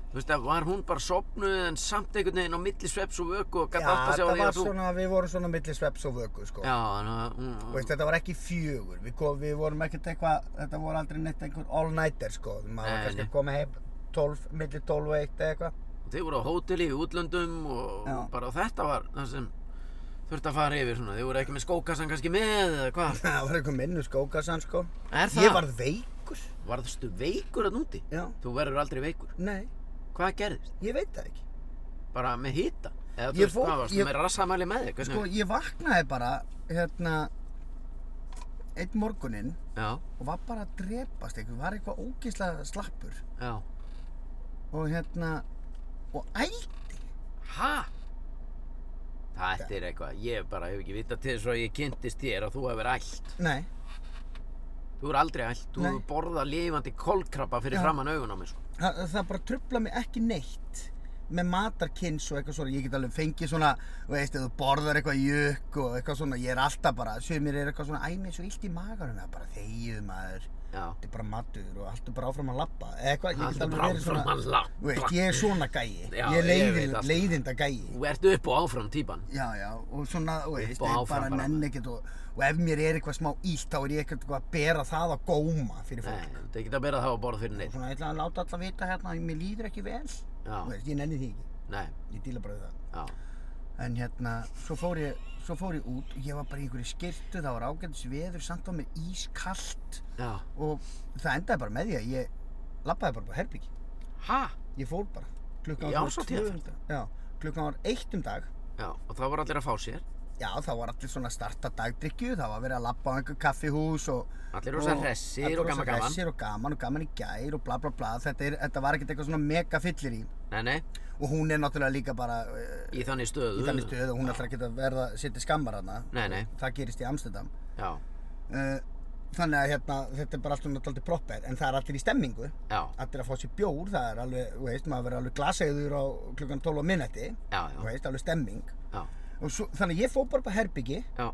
þú veist að var hún bara sopnuð en samt einhvern veginn á milli sveps og vöku og Já, gæti að sjá því var að þú... svona, við vorum svona milli sveps og vöku, sko. Já, þannig að hún... Og veist, þetta var ekki fjögur, við, kom, við vorum ekkert eitthvað, þetta voru aldrei neitt einhver all-nighter, sko. Maður var Nei, kannski nei. að koma heim 12, milli 12 og 1 eða eitthvað. Þið voru á hóteli í útlöndum og Já. bara þetta var það sem þurfti að fara yfir svona. Þið voru ekki með skókassan kannski með eða hvað? Það var eitthvað minnu skókasan, sko. Er það? Ég varð veikur. Varðstu veikur að núti? Já. Þú verður aldrei veikur. Nei, Hvað gerðist? ég veit það ekki. Bara með hýta? Eða þú veist hvað, varstu ég- með rassamæli með þig? Sko, ég vaknaði bara, hérna, einn morguninn Já, og var bara að drepast eitthvað, var eitthvað ógeðslega slappur já. og hérna, og ældi. Ha? Þetta er eitthvað, ég bara hef ekki vitað til þess að ég kynntist þér að þú hefur ælt. Nei, Þú hefur aldrei ælt, þú Nei. borðað lifandi kolkrabba fyrir Já. framann augun á mig, sko. það, það bara trubla mig ekki neitt með matarkynns og eitthvað svona, ég get alveg fengið svona, veist, ef þú borðar eitthvað jökk og eitthvað svona, ég er alltaf bara, sumir er eitthvað svona, æ, mér er svo illt í maganum, það er bara þegið maður. Þetta er bara matur og allt er bara áfram að eða eitthvað, ég get alveg verið svona, veist, ég er svona gæi, Já, ég er ég veit leiðin, allt. leiðinda gæi. Þú ert upp og áfram típan. Já, já, og svona, veist, og ég áfram bara nenni ekkert og, og ef mér er eitthvað smá illt, þá er ég ekkert að bera það að góma fyrir Nei, fólk. þetta er ekki að bera það á borð fyrir Og neitt. svona, ég ætla að láta alla vita hérna að mér líður ekki vel, veist, ég nenni því ekki, nei, ég díla bara við það. En hérna, svo fór ég, svo fór ég út og ég var bara í einhverju skirtu, það var ágætis veður, samt var mér ískallt Já. og það endaði bara með því að ég labbaði bara á herbyggi. Ha? Ég fór bara. Klukkan Í var árshátíðarferð? tvö um dag. Já, klukkan var eitt um dag. Já, og það voru allir að fá sér. Já, þá var allir svona að starta dagdrykkju, það var verið að labba á einhver kaffihús og... Allir rosa hressir og gaman gaman. Hressir og gaman og gaman í gær og bla bla bla. Þetta, er, þetta var ekkert eitthvað svona mega fyllir í. Nei, nei, Og hún er náttúrulega líka bara uh, í þannig stöðu. í þannig stöðu og hún ætlar ekki að verða sitt skammar hana. Nei, nei. Það gerist í Amsterdam. Já, Uh, þannig að hérna, þetta er bara alltaf proper, en það er allir í stemmingu. já, Allir að fá sér bjór, það er alveg, veist, maður verður alveg glaseigður á klukkan 12 á minnetti. já, já, veist, alveg stemming. já, Og svo, þannig að ég fór bara upp á herbyggi, já.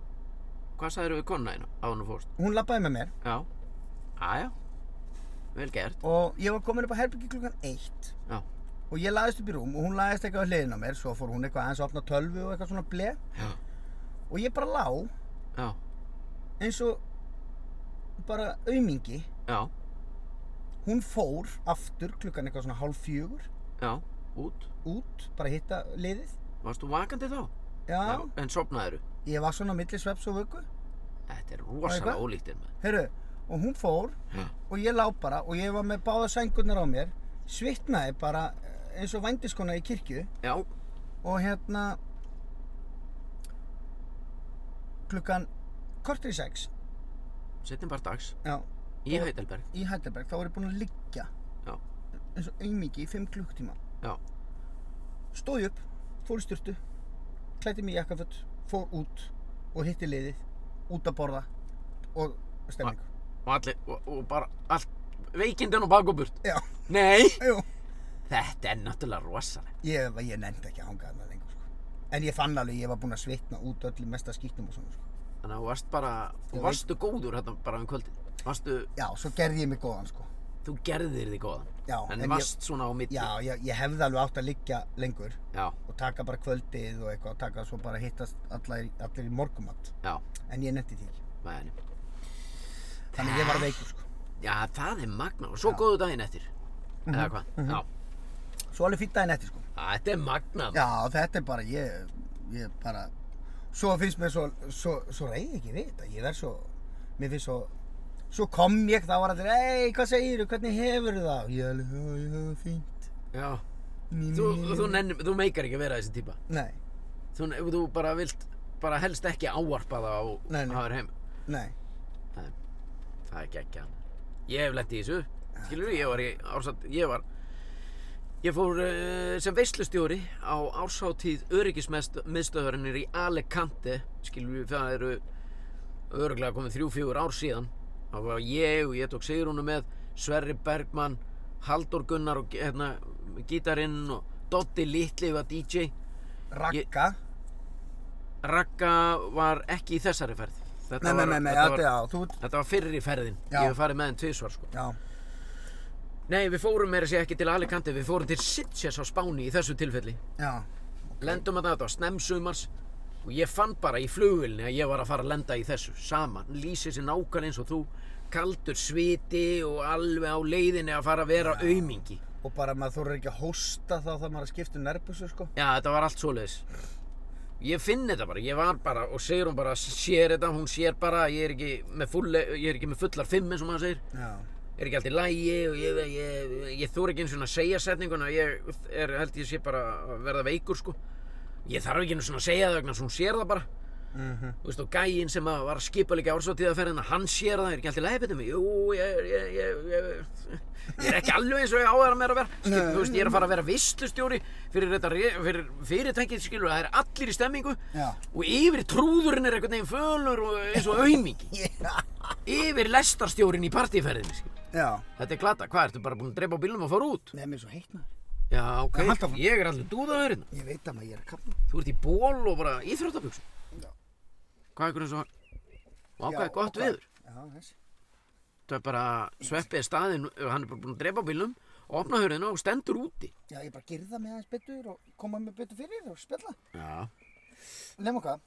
Hvað sagðir við konuna einu á hennu fórst? hún labbaði með mér. Já, aðja, vel gert. og ég var komin upp á herbyggi klukkan 1 Já, og ég laðist upp í rúm og hún laðist eitthvað á hliðin á mér. Svo fór hún eitthvað aðeins að opna tölvu og eitthvað svona ble já, og ég bara lá. Já, eins og bara aumingi. Já, hún fór aftur klukkan eitthvað svona hálf fjögur. Já, út. út, bara hitta liðið. Varstu vakandi þá? Já, En sopnaðiru? ég var svona milli sveps og vöggu Þetta er rosalega ólíktir með. Heyrðu, og hún fór Já, og ég lá bara og ég var með báða sængurnar á mér svitnaði bara eh, eins og vændiskona í kirkju. Já, og hérna klukkan kortur í sex. Setjum bara dags. já, Í Heidelberg. í Heidelberg þá var ég búinn að liggja. Já, eins og auðmiki í 5 klukktíma já, stóð ég upp, fór í styrtu klætti mig í jakkaföt, fór út og hitti liðið, út að borða og stemning og allir, og, og bara allt, veikindin og bak og burt. já, Nei! jú Þetta er náttúrulega rosalega. ég, ég nefndi ekki að hanga þarna lengur sko. en ég fann alveg, ég var búinn að svitna út öll í mesta skýtnum og svona sko. Þannig að þú varst bara, þú varstu góður hérna bara um kvöldin. Varstu, já, svo gerði ég mig góðan sko. Þú gerðir þig góðan. já, En, ég, varst svona á milli. já, ég, ég hefði alveg átt að liggja lengur Já, og taka bara kvöldið og eitthvað og taka svo bara hittast allir, allir í morgumatt já, en ég nefndi því þannig ég var veikur sko. Já, það er magna. Og svo góðu daginn eftir. Mhm, Eða hvað? mhm. Já. svo alveg fýtt daginn eftir sko. Þetta er magna. já, þetta er bara ég, ég bara svo finnst mér svo, svo, svo reyði ekki við þetta ég verð svo, mér finnst svo svo kom ég, þá var allir, ei, hvað segirðu, hvernig hefur það? Ég alveg, já, hefur fínt. Já. Ný, Þú, ný, ný. þú, nenni, þú meikar ekki að vera þessi típa. Nei, Þú, þú bara vilt, bara helst ekki ávarpa það á hafður heim. nei, Nei, það er geggja. Ég hef lent í þessu. Skilur ég var í ársat, ég var, ég fór uh, sem veislustjóri á ársháttíð öryggismiðstöðurinnir í Alicante. Skilur við, það eru öruglega komið þrjú, fjögur ár síðan. Það var ég og ég tók Sigrúnu með, Sverri Bergmann, Haldur Gunnar og hérna, gítarinn og Dotti Litli var DJ. Ragga. Ragga var ekki í þessari ferð. Þetta Nei, var- nei, nei, þetta var- þú, Þetta var fyrri ferðin. Já. Ég hef farið með henn tvisvar sko. Nei, við fórum meira segja ekki til Alicante, við fórum til Sitges á Spáni í þessu tilfelli. já, Lendum að þetta var snemsumars og ég fann bara í flugvilni að ég var að fara að lenda í þessu saman. Lýsir sér nákvæmlega eins og þú, kaldur sviti og alveg á leiðinni að fara að vera aumingi. og bara maður þurfur ekki að hósta þá þarf maður að skipta um nærbussu, sko. Já, þetta var allt svoleiðis. Ég finn þetta bara, ég var bara og segir hún bara, sér þetta, hún sér bara, ég er ekki með, full, er ekki með fullar fimm eins og maður segir. Já, er ekki allt í lægi og ég, ég, ég, ég þór ekki eins og að segja setninguna ég er, held ég sé bara að verða veikur sko ég þarf ekki og að segja það vegna hún sér það bara Mhm. Þú veist, og gæinn sem að var skipuleika ársóttíðaferðina, hann sér það, er ekki alltaf leiðbyrðum mig? Jú, ég, ég, ég, ég, er ekki alveg eins og ég áður að mér að vera. Þú veist, ég er að fara að vera visslustjóri fyrir, fyrir fyrirtækið, skilur, það er allir í stemmingu Já. og yfir trúðurinn er einhvern veginn fölur og eins og aumingi. Yfir lestarstjórin í partíferðinni. Þetta er glata, hvað, ertu bara búin að drepa á bílnum og fara út? Nei, Já, ok, áfram. ég er allir dúðaðurinn. Ég veit að maður, ég er að kapna. Þú ert í ból og bara íþróttabjöksum. Já. Hvað ykkur eins og... Vá, Já, hvað er gott og hvað- viður? Já, þessi. Það er bara sveppið staðinn, hann er bara búinn að drepa á bílnum, opna hörðina og stendur úti. Já, ég bara gerði það með aðeins betur og koma með betur fyrir og spjalla. Já. Nefnum hvað?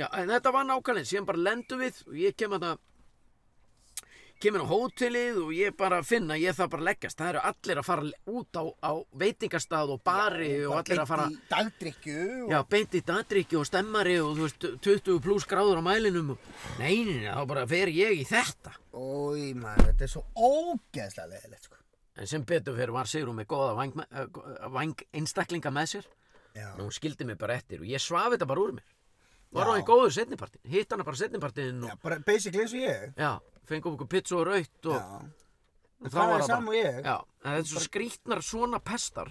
Já, en þetta var nákvæmlega, síðan bara lendum við og ég kem að það, kemur á hótelið og ég bara finna, ég þarf bara að leggjast. Það eru allir að fara út á, á veitingastað og bari og allir að fara, Beint í dagdrykju og... já, í stemmari og þú veist, 20 pluss gráður á mælinum og, nei, nei, nei, þá bara fer ég í þetta. Ói, maður, þetta er svo ógeðslega leðilegt, sko. En sem betur fyrir var Sigrún með góða væng, uh, væng einstaklinga með sér Já. og hún skildi mig bara eftir og ég svaf þetta bara úr mér. Var Já. hann góður setnipartin, hitt hana bara setnipartin Já, og basically eins og ég. já, fengum okkur pizza og raut og, og það sama og ég. Já, en þetta er svo skrítnar svona pestar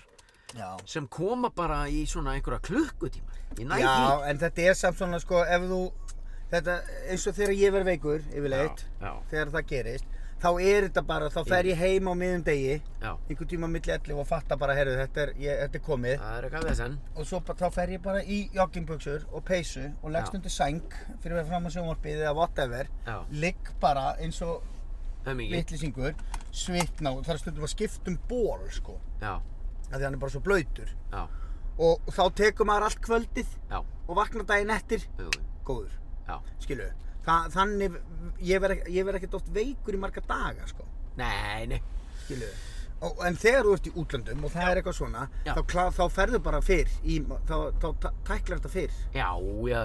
Já. sem koma bara í svona einhverja klukkutíma. Já, en þetta er samt svona, sko, ef þú, þetta, eins og þegar ég verð veikur, yfirleitt, þegar það gerist, þá er þetta bara, þá fer ég heim á miðum degi, einhvern tíma milli 11 og fatta bara, herru, þetta er, ég, þetta er komið. það er eitthvað þess enn. Og svo þá fer ég bara í joggingbuxur og peysu og leggst undir sæng fyrir að vera fram á sjónvarpið eða whatever. Já. Ligg bara eins og vittlisingur, svitna og það er stundum að skipta um ból, sko. Já, Af því hann er bara svo blöytur. Og þá tekur maður allt kvöldið já, og vaknar daginn eftir, góður. já. Skilu, Þa, þannig, ég verð ekkert oft veikur í marga daga, sko. Nei, nei. Skilu. Og, en þegar þú ert í útlöndum og það er eitthvað svona, Já. þá, þá ferðu bara fyrr, í, þá, þá tæklar þetta fyrr. Já, já,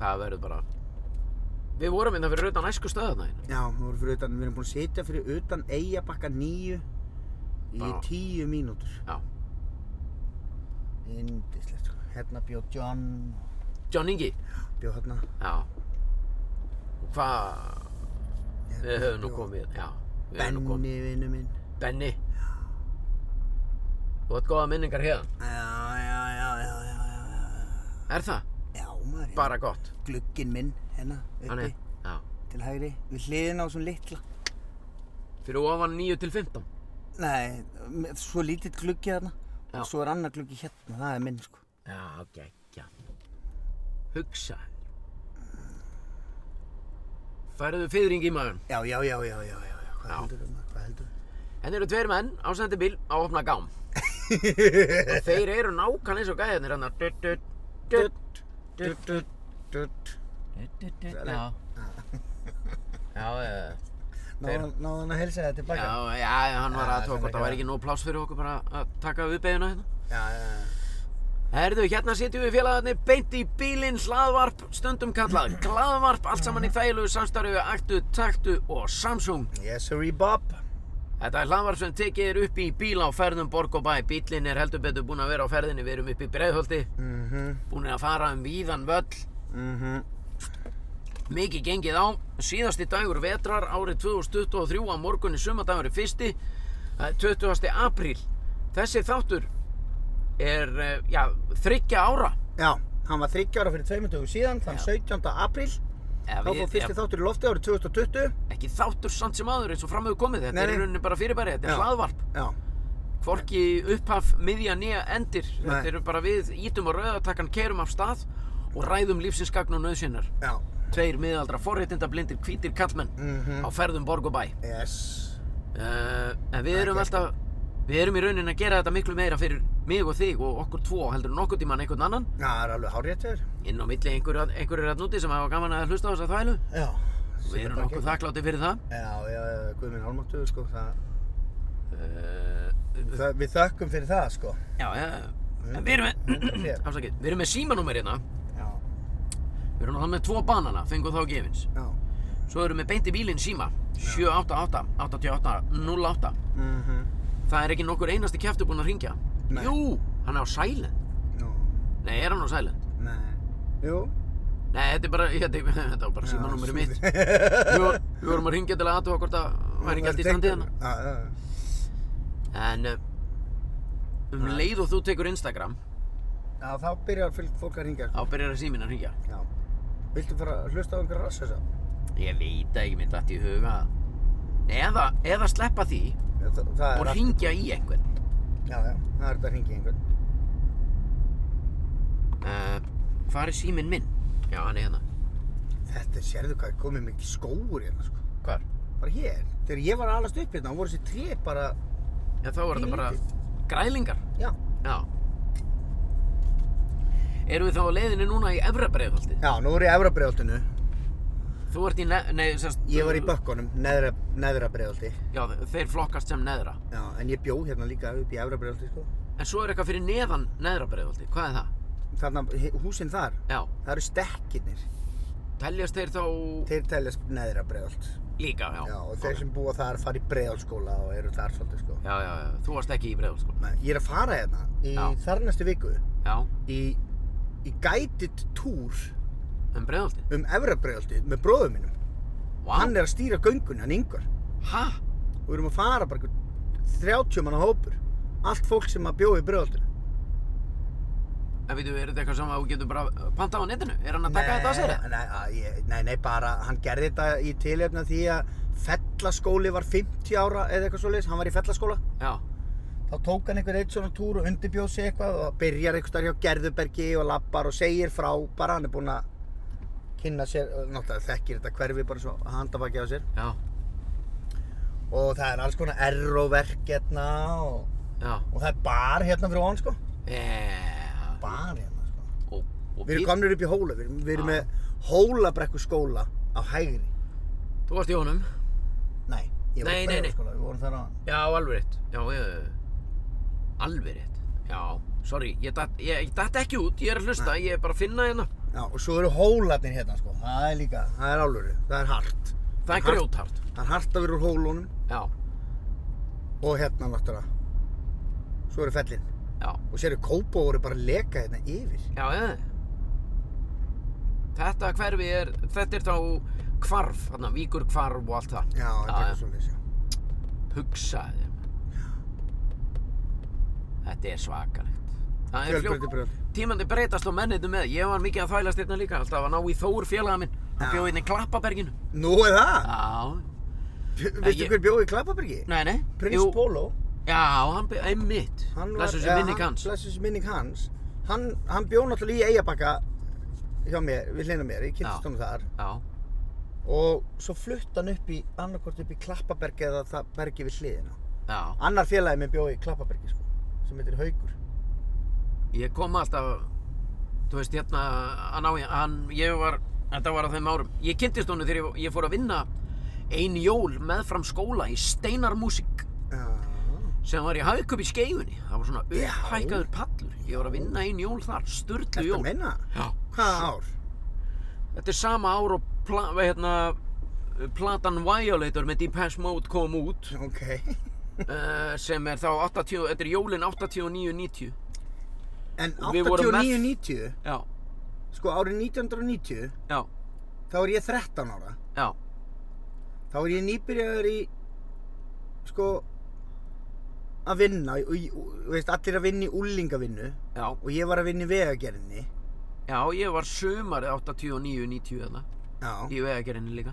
það verður bara... Við vorum inn það fyrir utan æsku stöðuna hérna. Já, við vorum fyrir utan, við erum búin að sitja fyrir utan Eyjabakka nýju í tíu mínútur. Já. Indislegt, sko. Hérna bjóð John, John Ingi. bjóð hérna. Já. Hvað... hérna Við höfum nú komið, já. Benni, vinnu minn. Benni. Þú átt góða minningar hérna. Já, já, já, já, já, já, já. Er það? Já, maður. Bara gott. Glugginn minn, hérna, uppi, Þannig, já. til hægri, við hliðina á svona litla. Fyrir ofan 9 til 15. Nei, svo lítill gluggi. Já. Og svo er annar gluggi hérna, það er minn, sko. Já, geggja. Hugsa. Færðu fyrring í maður. Já, já, já, já, já, já, já. Hvað heldur þú, maður, hvað heldur þú? Henni eru tveir menn á sendi bíl á opna gám. og þeir eru nákvæmlega eins og gæðinir hann að dutt, dutt, dutt, dutt, dutt, Dutt. dutt, dutt, já. Já, já, Náðu hann að helsa þetta tilbaka? já, já, hann var að tóka, það var ekki nóg pláss fyrir okkur bara að taka uppeyðuna hérna. Já, já, já. Herðu, hérna sitjum við félagarnir beint í bílinn, hlaðvarp, stundum kallað glaðvarp, allt saman í þægilegu samstarfi við Aktu, Taktu og Samsung. Yes, sirree, Bob. Þetta er hlaðvarp sem tekið er upp í bíl á ferðum Borg og Bæ. Bílinn er heldur betur búinn að vera á ferðinni, við erum upp í Breiðholti, Mhm, búin að fara um víðan völl, mhm. mikið gengið á. Síðasti dagur vetrar árið 2023 á morgunni sumadagur er fyrsti, það er 20. apríl. Þessi þáttur er, eh, já, þryggja ára. Já, hann var 30 ára fyrir tveimur dögum síðan, þann 17. apríl. Þá fór fyrsti þáttur í lofti árið 2020. ekki þáttur samt sem aður eins og fram hefur komið þetta Nei, er í rauninni bara fyrirbæri, þetta er hlaðvarp Já, hvorki upphaf, miðja, nýja, endir þetta Nei. eru bara við ítum á rauðatakkan keirum af stað og ræðum lífsins gagn og nöðsynnar já. tveir miðaldra forréttinda blindir hvítir kallmenn Mhm. á ferðum borg og bæ Yes. uh, en við erum alltaf við erum í rauninni að gera þetta miklu meira fyrir mig og þig og okkur tvo heldur en nokkuð tíman einhvern annan Já, það er alveg hárrétt þér. inn á milli einhverju einhverju rætt núti sem hafa gaman að hlusta á þessa þvælu Já. við erum nokkuð þakklátti fyrir það Já, já, guð minn álmáttuður, sko. Það, uh, það, við þökkum fyrir það, sko. Já, já, en við erum með, afsakið, við erum með símanúmer hérna, Já, við erum náttúrulega með tvo banana, fengum þá gefins. já. Svo erum við beint í bílinn síma, 788 88 08. Mhm. Það er ekki nokkur einasti kjæftur búinn að ringja. Nei. Jú, hann er á silent. Nú, Nei, er hann á silent? nei. Jú. Nei, þetta er bara, þetta, þetta var bara símanúmerið mitt. Já, Við, vor, við vorum að ringja til að aðtóa hvort það væri allt í standi hérna. Já, já, já. En uh, um leið og þú tekur Instagram, Já, þá byrjar fólk að ringja. þá byrjar að síminn að ringja. Já. Viltu fara að hlusta á einhverja rass þess að? Ég veit ekki, mitt allt í huga. Eða, eða sleppa því Það, það og ringja í einhvern. Já, já, það er þetta að ringja í einhvern. Uh, hvað er síminn minn? Já, hann er hérna. Þetta er, sérðu hvað, komið mikið skóur hérna, sko. Hvar? Bara hér. Þegar ég var að alast upp hérna, þá voru þessi tré bara, Já, þá er þetta bara grælingar. já. Já. Erum við þá á leiðinni núna í Efra breiðholtið? Já, nú er ég í Efrabreyðoltinu. Þú ert í, ne nei, sérst... Ég var í bökkunum, neðra, neðra breyðolti. Já, þeir flokkast sem neðra. Já, en ég bjó hérna líka upp í Efrabreyðolti, sko. En svo er eitthvað fyrir neðan neðra breiðholtið. Hvað er það? Þarna, húsinn þar, Já. það eru stekkirnir. Teljast þeir þá Þeir teljast neðra breyðolt. líka, já. Já, og þeir sem búa þar fara í breyðolskóla og eru þar svolítið, sko. Já, já, já. Þú varst ekki í breiðholtskóla. Nei, Ég um breiðholtið. um Efrabreyðolti með bróðum mínum. Vá. Hann er að stýra göngunni, hann yngvar. Hæ? Og við erum að fara bara einhvern 30 manna hópur. Allt fólk sem að bjóða í breyðoltinu. En veitu, er þetta eitthvað sem að þú getur bara pantað á netinu? Er hann að taka þetta að sér? Nei, nei, nei, bara hann gerði þetta í tilefna því að fellaskóli var 50 ára eða eitthvað svoleiðis, hann var í fellaskóla. Já. Þá tók hann einhver eitt svona túr og undirbjóð sig eitthvað og byrjar einhvers þar hjá Gerðubergi og lappar og segir frá bara hann er búinn að kynna sér, náttúrulega þekkir þetta hverfi bara svo að handabaki á sér. Já. Og það er alls konar erróverk hérna og, Já. og það er bar hérna fyrir ofan sko. Já. Bar hérna sko. Og, og Við erum bíll- komnir upp í hóla, við erum, við erum Já. með hólabrekku skóla á hægri. Þú varst í honum? Nei, ég var Nei, í nei, nei. Breiðholtsskóla, við vorum þar á. Já, alveg rétt. Já, ég... Alveg rétt. Já, sorry, ég datt, ég, ég datt ekki út, ég er að hlusta, ég er bara að finna hérna. Já, og svo eru hólarnir hérna sko, það er líka, það er alvöru, það er hart. Það er Hart. grjóthart. Það er hart að vera úr hólunum Já, og hérna náttúrulega. Svo eru fellin. já, Og séru kópó voru bara að leka hérna yfir. já, já. Þetta hverfi er, þetta er þá hvarf, þarna, víkur hvarf og allt það. Já, þetta Já, er já. eitthvað svolítið, já. Hugsaði þér. Þetta er svakalegt. Það er brjóti. tímandi breytast og mennið með. Ég var mikið að þvælast hérna líka, alltaf að ná í Þór félaga minn. Hann Já. bjóð hérna í Klappaberginu. Nú er það? Já, Veistu ég- hver bjóði í Klappabergi? nei, nei. Prins Jú, Pólo. Já, hann bjóð, einmitt. Hann var- Blessu ja, sem minning hann- hans. Blessuð sem minning hans. Hann, hann bjó náttúrulega í Eyjabakka hjá mér, við hlina mér, ég kynntist honum þar. Já, Og svo flutt hann upp í, annarkort upp í Klappaberg eða það bergi við hliðina. já. Annar félagi minn bjó í Klappabergi sko, sem heitir Haugur. Ég kom alltaf, þú veist, hérna, að ná í, hann, ég var, þetta var á þeim árum. Ég kynntist honum þegar ég, ég fór að vinna ein jól meðfram skóla í Steinarmúsík Já. sem var í Haukup í skeifunni. Það var svona Já. upphækkaður pallur. Ég var að vinna ein jól þar, Þetta jól. meina? Já. Hvaða ár? Þetta er sama ár og pla, hérna, platan Violator með Depeche Mode kom út Ok. uh, sem er þá 80, þetta er jólin 89-90. En Og við vorum með- 89-90, Já, sko árið 1990, já, þá er ég 13 ára. já, Þá er ég nýbyrjaður í, sko, að vinna, og, og, veist, allir að vinna í úlingavinnu já. og ég var að vinna í vegagerðinni. Já, ég var sumarið 89-90 þarna Já, í vegagerðinni líka.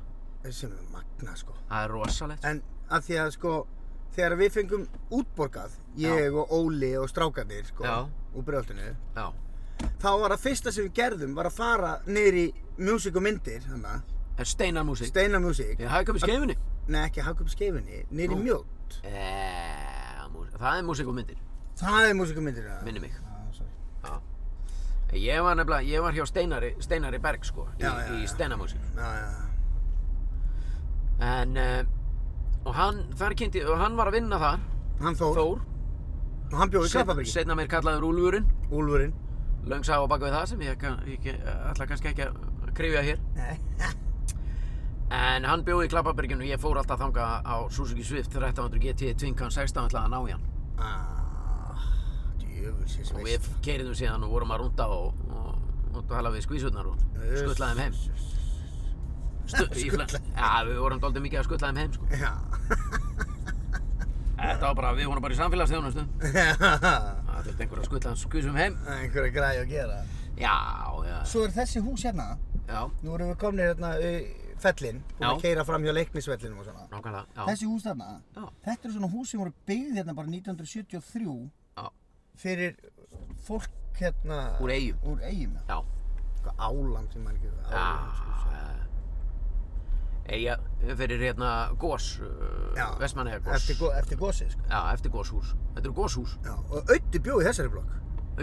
sem er magna, sko. Það er rosalegt. En að því að, sko, þegar við fengum útborgað, ég og Óli og strákarnir, sko, Já. Úr brjóðaltinu, Já, þá var það fyrsta sem við gerðum var að fara niður í music og myndir, Steinar músík. Steina Music, Ég hafði komið skeifinni. nei ekki Hagkaup skeifinni, niður í mjótt. Eh, það er músík og myndir, Það er music og myndir, minni mig. Já. Ég var nefnilega, ég var hjá Steinari, Steinari Berg sko, í, Já, já, í. Já, já, En, uh, og hann, kynnti, og hann var að vinna þar, hann Þór, Þór. Og hann bjóði Klappabergi, Setna mér kallaður Úlfurinn. Úlfurinn. Löng sá á bak við það sem ég, ég, ætla kannski ekki að krifja hér. En hann bjóði í Klappaberginu og ég fór alltaf þanga á Suzuki Swift 1300 GT Twinkan 16 ætlaði að ná í hann. Ah, djöfulsins Og við keiriðum síðan og vorum að rúnda og, og, og tala við skvísurnar og skuttla þeim heim. Skutla. Já, við vorum doldið mikið að skuttla þeim heim, sko. Þetta var bara, við vorum bara í samfélagsþjónustu. Það þurfti einhver að skuttla skvísum heim. Einhverja græði að gera. Já, já, Svo er þessi hús hérna. já, Nú erum við komnir hérna í fellin. Búin að keira fram hjá leiknisvellinum og svona. nákvæmlega, já. Þessi hús þarna, Já. þetta eru svona hús sem voru byggð hérna bara 1973 Já, fyrir fólk hérna úr eigum. úr eigum. Já, Hvað áland sem maður ekki. Eiga fyrir hérna gós, Já. uh, Vestmannaeyja gós. Eftir, go- eftir gósið, sko. Já, eftir góshús. Þetta eru góshús. Já, og Ötti bjóð í þessari blokk.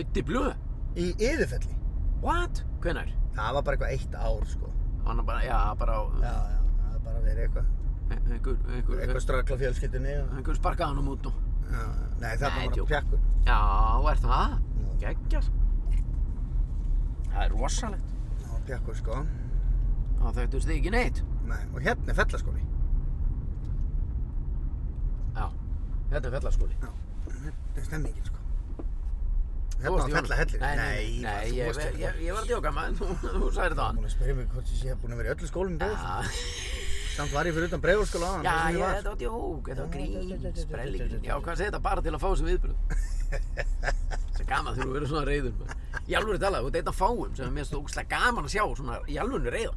Ötti blöð. Í yðurfelli. What? Hvenær? Það var bara eitthvað eitt ár, sko. Hann er bara, já, bara á, Já, já, það er bara verið eitthvað, einhver, einhver, eitthvað strakla fjölskyldunni. Og, einhver sparkaði hann um út og, já, nei, það var bara pjakkur. já, er það? Já. Geggjað. Það er rosalegt. Var pjakkur, sko. Það þauktust þið ekki neitt. Nei, og hérna er fellaskóli. Já, þetta er fellaskóli. Já, þetta er stemmingin, sko. Þú Hérna var fellahellir. Nei, nei, nei, þú ég, ég, hérna. ég, ég var að djóka maður, þú, þú sagði það. Búin að spyrja mig hvort ég sé búin að vera í öllu skólum í. Já, Samt var ég fyrir utan breiðholtskóla aðan, já, ég, ég þetta var djók, þetta var grín, já, já, hvað segir þetta bara til að fá þessi viðbröð? Það er gaman þegar þú verður svona reyður. maður. Í alvöru talað, þú ert einn af fáum sem er mér stókslega gaman að sjá svona í alvöru reyða.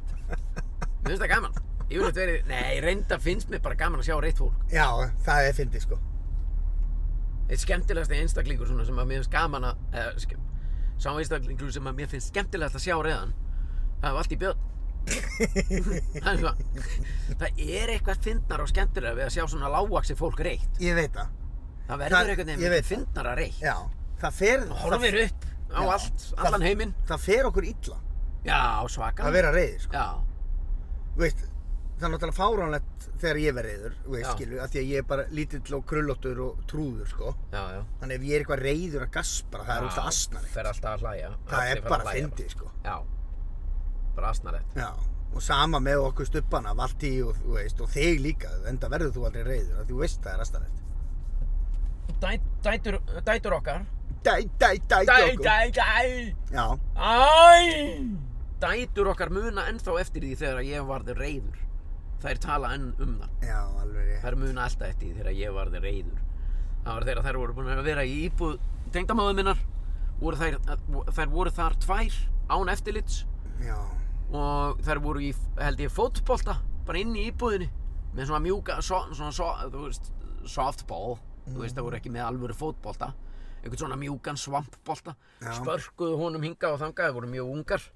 Mér finnst það gaman. Ég eitthvað verið, nei, reynda finnst mér bara gaman að sjá reytt fólk. Já, það er fyndið, sko. Eitt skemmtilegasti einstaklingur svona sem að mér finnst gaman að, eða, ske, sá einstaklingur sem að mér finnst skemmtilegast að sjá reyðan, það var allt í björn. það, er það er eitthvað fyndnar og skemmtilega við að sjá svona lágvaksi fólk reytt. Ég veit það. Það Það- verður veit mikið það. fyndnara reytt. Já, það fer... Horfir upp á allt, Það- allan heiminn. Það, það fer okkur illa Já, svaka. að vera reyðir, sko. Já, veist, það er náttúrulega fáránlegt þegar ég verð reyður, veist, Já. skilu, af því að ég er bara lítill og krullóttur og trúður, sko. já, já. Þannig ef ég er eitthvað reyður að gaspra, það er Já, útaf asnarlegt. Fer alltaf að hlæja. Það er bara að fyndið, sko. Já, bara asnarlegt. Já, og sama með okkur stubbana, Valtí og, veist, og þig líka, enda verður þú aldrei reyður, þú veist það er asnarlegt. Dæ, dætur, dætur okkar. Dæ, dæ, dæ, Dæ, dæ, dæ. Já, Æ! Dætur okkar muna ennþá eftir því þegar ég varði reyður. Þær tala enn um það. já, alveg rétt. Þær muna alltaf eftir því þegar ég varði reyður. Það var þegar þær voru búin að vera í íbúð tengdamáðu minnar. Voru þær, þær voru þar tvær án eftirlits Já, og þær voru í, held ég, fótbolta bara inn í íbúðinni með svona mjúka, so, svona, so, þú veist, softball, þú veist, það voru ekki með alvöru fótbolta einhvern svona mjúkan svampbolta Já. spörkuðu honum hingað og þangað, þeir voru mjög ungar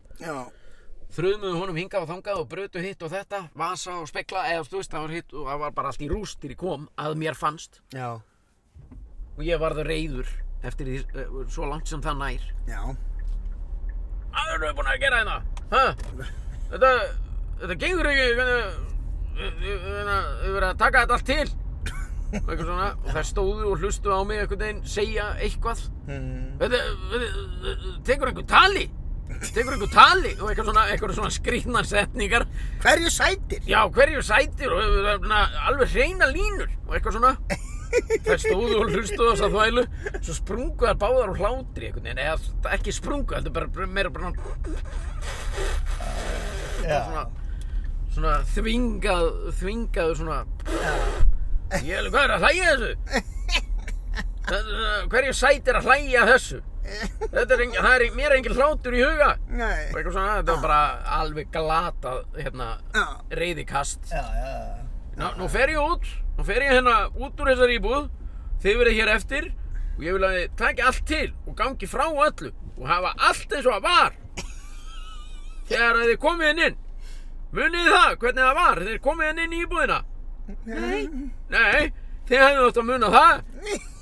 þröðmuðu honum hingað og þangað og brötu hitt og þetta vasa og spekla, eða þú veist, það var hitt og það var bara allt í rúst til ég kom að mér fannst já, og ég varð reyður eftir því, eh, svo langt sem það nær já. Hvað erum við búin að gera hérna? Þetta, þetta gengur ekki, við verðum að taka þetta allt til. Og eitthvað svona, og þær stóðu og hlustu á mig einhvern veginn, segja eitthvað. Mm. Þetta, þetta, tekur einhver tali? Tekur einhver tali? Og eitthvað svona, eitthvað svona skrýtnar setningar. Hverju sætir? Já, hverju sætir og erum alveg hreina línur og eitthvað svona. Þær stóðu og hlustuðu þess að þvælu, svo sprungu þær báðar úr hlátri einhvern veginn, eða ekki sprungu, heldur bara meira bara svona, svona þvingað, þvingaðu svona Ég alveg, hvað er að hlæja þessu? Þetta- Hverju sæt er að hlæja þessu? Þetta er, engin, það er, mér er engin hlátur í huga. Nei. og eitthvað svona, þetta var bara alveg glatað, hérna, Já, reyðikast já, já. Ná, nú fer ég út, nú fer ég hérna út úr þessari íbúð. Þið verið hér eftir. Og ég vil að þið taki allt til og gangi frá öllu og hafa allt eins og það var. Þegar að þið komið inn. Inn Munið það, hvernig það var, þið komið inn inn í íbúðina. Nei, nei, þið hefðu átt að muna það.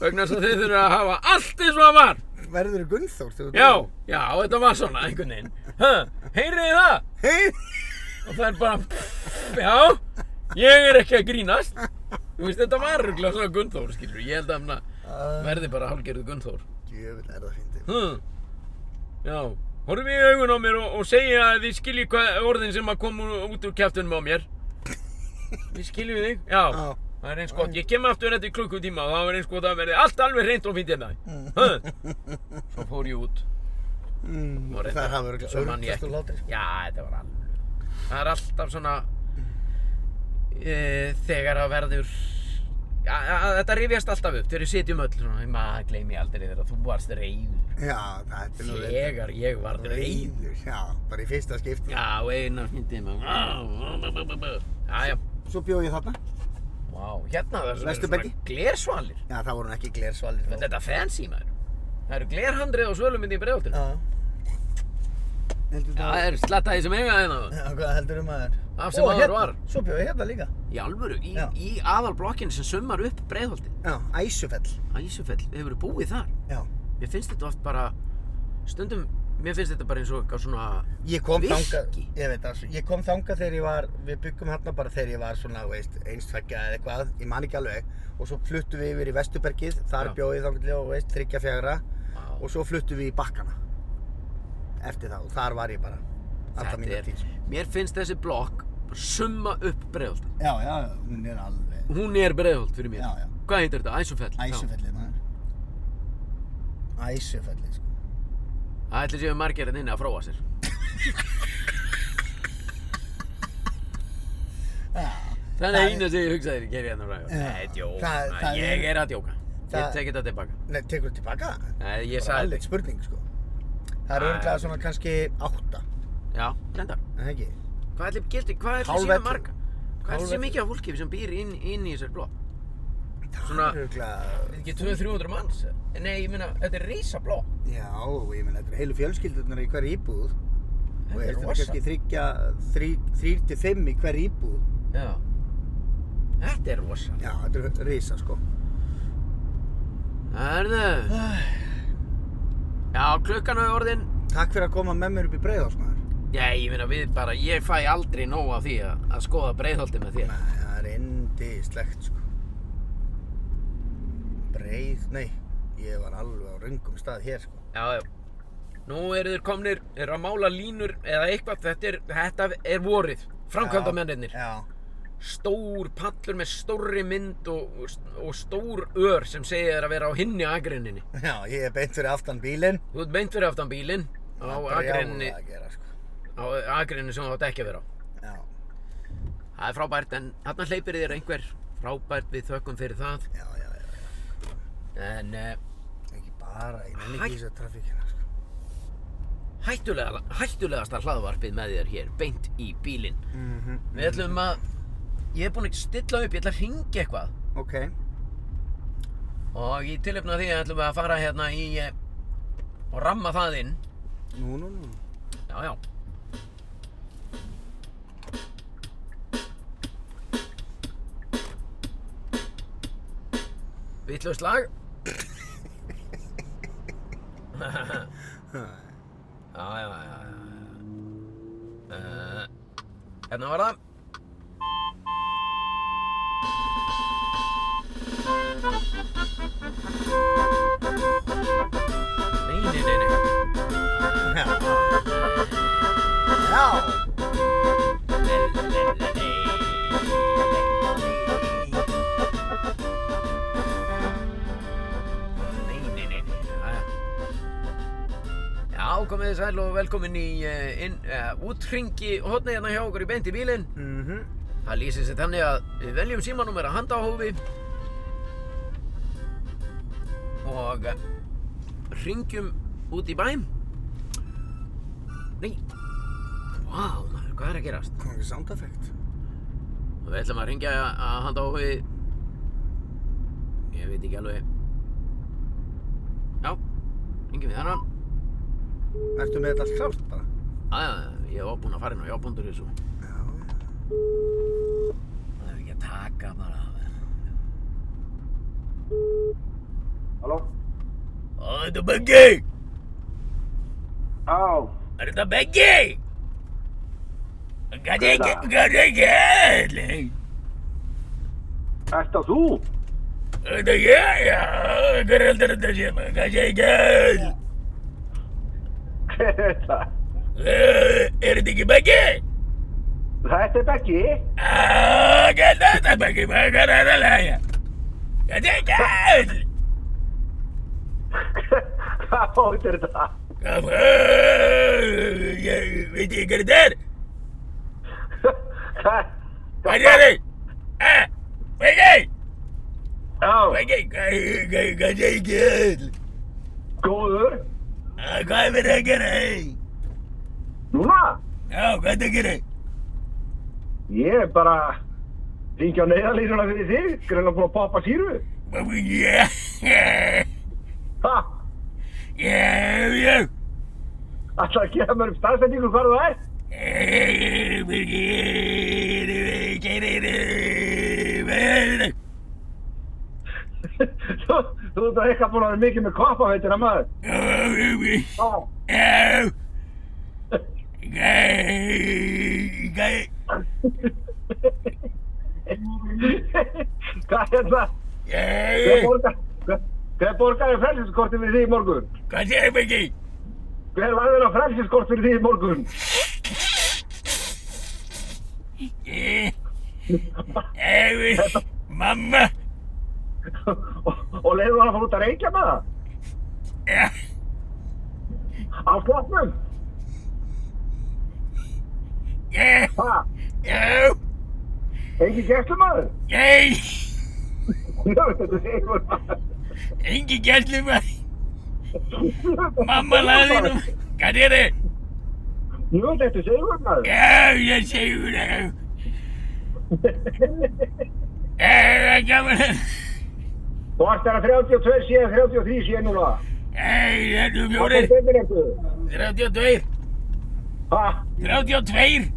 Vegna þess að þið þurfið að hafa allt eins og það var Verður Gunnþór? Já, já, þetta var svona einhvern veginn heyrið þið það? Hei! og það er bara já, ég er ekki að grínast þú veist, þetta var röglega svona Gunnþór, skilur, ég held að hann verði bara hálgerðu Gunnþór Djöfull er það fyndið. hm. já, horfum í augun á mér og, og segja að þið skiljið orðin sem að koma út úr kjæftunum á mér við skiljum þig, já, Já. Það er eins gott ég kem aftur eftir klukkutíma og það var eins gott að verði allt alveg reynd og fínt hérna Huh. svo fór ég út Mm, Og það svo man ég örglast og ekki. sko. Já, þetta var alveg. Það er alltaf svona e, þegar það verður Já, þetta rifjast alltaf upp þegar við sitjum öll svona, maður gleymi aldrei þegar þú varst reyður. Já, þetta er nú reyndar- Þegar ég var reyður. Já, bara í fyrsta skipti. Já, eina skipti maður. Svo bjóð ég þarna. Vá, hérna það er svona glersvalir. Já, það voru ekki glersvalir. Þetta er þetta fancy maður. Það eru glerhandrið á svölumyndi í bregðoltinu. Já. Heldur Já, það eru slattaði sem eiga hérna. Já, hvað heldur um maður? Af sem Ó, áður hérna. var. Svo bjóð ég hérna líka. Í alvöru, í, í aðalblokkinu sem summar upp breiðholti. Já, Æsufell. Æsufell, við hefur búið þar. Já. Mér finnst þetta oft bara, stundum, mér finnst þetta bara eins og eitthvað svona, Ég þangað, ég veit það, ég kom þangað þegar ég var, við byggum hérna bara þegar ég var svona, einstveggja eða eitthvað, ég man ekki alveg, og svo fluttum við yfir í Vesturbergið, þar Já. bjóð ég þangað til, þú veist, þryggja fjagra, og svo fluttum við í bakkana, eftir það, og þar var ég bara, mína er, tíð. sko. mér finnst þessi blokk summa upp breiðholti. Já, já, hún er alveg, Hún er breiðholt fyrir mér. Já, já. Hvað heitir þetta? Æsufell? Já. Æsufellið maður. Æsufellið, sko. Það ætli séu margir hérna inni að fróa sér. Það er Það eina sem ég hugsaði að gera hérna frá. Nei, djók, Það- það ég er- er að djóka. Ég Það- tek þetta tilbaka. Nei, tekur þú tilbaka? Nei, ég sagði alveg þetta. spurning, sko. Það er örglega svona kannski átta, Já, reyndar. en ekki? Hvað ætli gildi, hvað ætli séu marga? Hvað ætli séu mikið af fólki sem býr inn, inn í þessari blokk? Það Svona- er örglega... Ekki 200-300 manns? Nei, ég meina, þetta er risa blokk. Já, ég menn, þetta er heilu fjölskyldurnar í hverju íbúð. Og er þetta er kannski þryggja, þrý, þrýr til fimm í hverju íbúð. Já. Þetta er rosa. Já, þetta er risa, sko. Herðu. Já, klukkan er orðin. Takk fyrir að koma með mér upp í breiðásmaður. Já, ég meina, við bara, ég fæ aldrei nóg af því að, að skoða breiðholti með þér. Nei, það er indislegt, sko. Breið, nei, ég var alveg á röngum stað hér, sko. Já, já. Nú eru þeir komnir, eru að mála línur eða eitthvað, þetta er, þetta er vorið. Framkvæmdamennirnir. Já, Stór pallur með stórri mynd og, og stór ör sem segir þér að vera á hinni agrinninni. já, ég er beint fyrir aftan bílinn. Þú ert beint fyrir aftan bílinn á agrinninni, að gera, sko. á agrinninni sem þú átt ekki að vera á. Já, Það er frábært en þarna hleypir þér einhver frábært við þökkum fyrir það. já, já, já. En uh, bara, ég nenni ekki þessu trafíkina, sko. hættulega, hættulegasta hlaðvarpið með þér hér, beint í bílinn. Mhm. Við ætlum að, ég er búinn að stilla upp, ég ætla að ringja eitthvað. Ok, Og í tilöfna því ætlum við að fara hérna í, eh, og ramma það inn. nú, nú, nú. Já, já. Vitlaust lag. ja, ja, ja. ja. Uh, eh, enn var det. Thank sæl og velkomin í uh, inn, uh, útringi hotni hérna hjá okkur í beint í bílinn. Mhm. Það lýsir sér þannig að við veljum símanúmer að handa á hófi og uh, ringjum út í bæm. Nei, vá, maður, hvað er að gerast? Kom ekki sound effect? Og við ætlum að ringja að handa á hófi, ég veit ekki alveg. Já, ringjum við þennan. Ertu með þetta allt klárt bara? Æja, ég var búinn að fara inn á jábundur þessu. Já. Það er ekki að taka bara. Halló? Ó, þetta er Beggi! Já, Er þetta Beggi? Gæti ekki, gæti ekki allir. ert það þú? Þetta er ég, já, hver heldur þetta ekki allir. Hver er þetta? Er þetta ekki Beggi? Þetta er Beggi. Á, gæti þetta Beggi, maður, hvað er þetta lægja? Gæti ekki allir. Hvað fótt er þetta? Ég veit ekki hvað þetta er. Hvað? Hvað hvað hvað segir Kjell? góður. Hvað er verið að gera? hey? Núna? Já, hvað er þetta að gera? Ég er bara ringja á neyðalínuna fyrir þig. Greinlega búin að poppa síru. Já, Ha? já, já. Ætlaði að gefa mér upp staðsendingu hvar þú ert? Þú, þú ert eitthvað búin að vera mikið með koppaveitina maður. Ha? Hvað er það? Borgar, hver, borgaði frelsiskorti fyrir því í morgun? Hvað segir Biggi? Hver var þeirra frelsiskort fyrir því í morgun? Mamma og, leiður hann að fara út að reykja með það? Já, Á slotnum? Ha? já, Engi þetta segir maður. Engi gæslu maður Mamma laði nú Hvað er þið? Jú, þetta segir maður. Já, ég segur það það er gaman Þú ert þeirra 32 síðan 33 síðan núna. Já, það er Hvað fjórir stendur eftir? 32 Ha? 32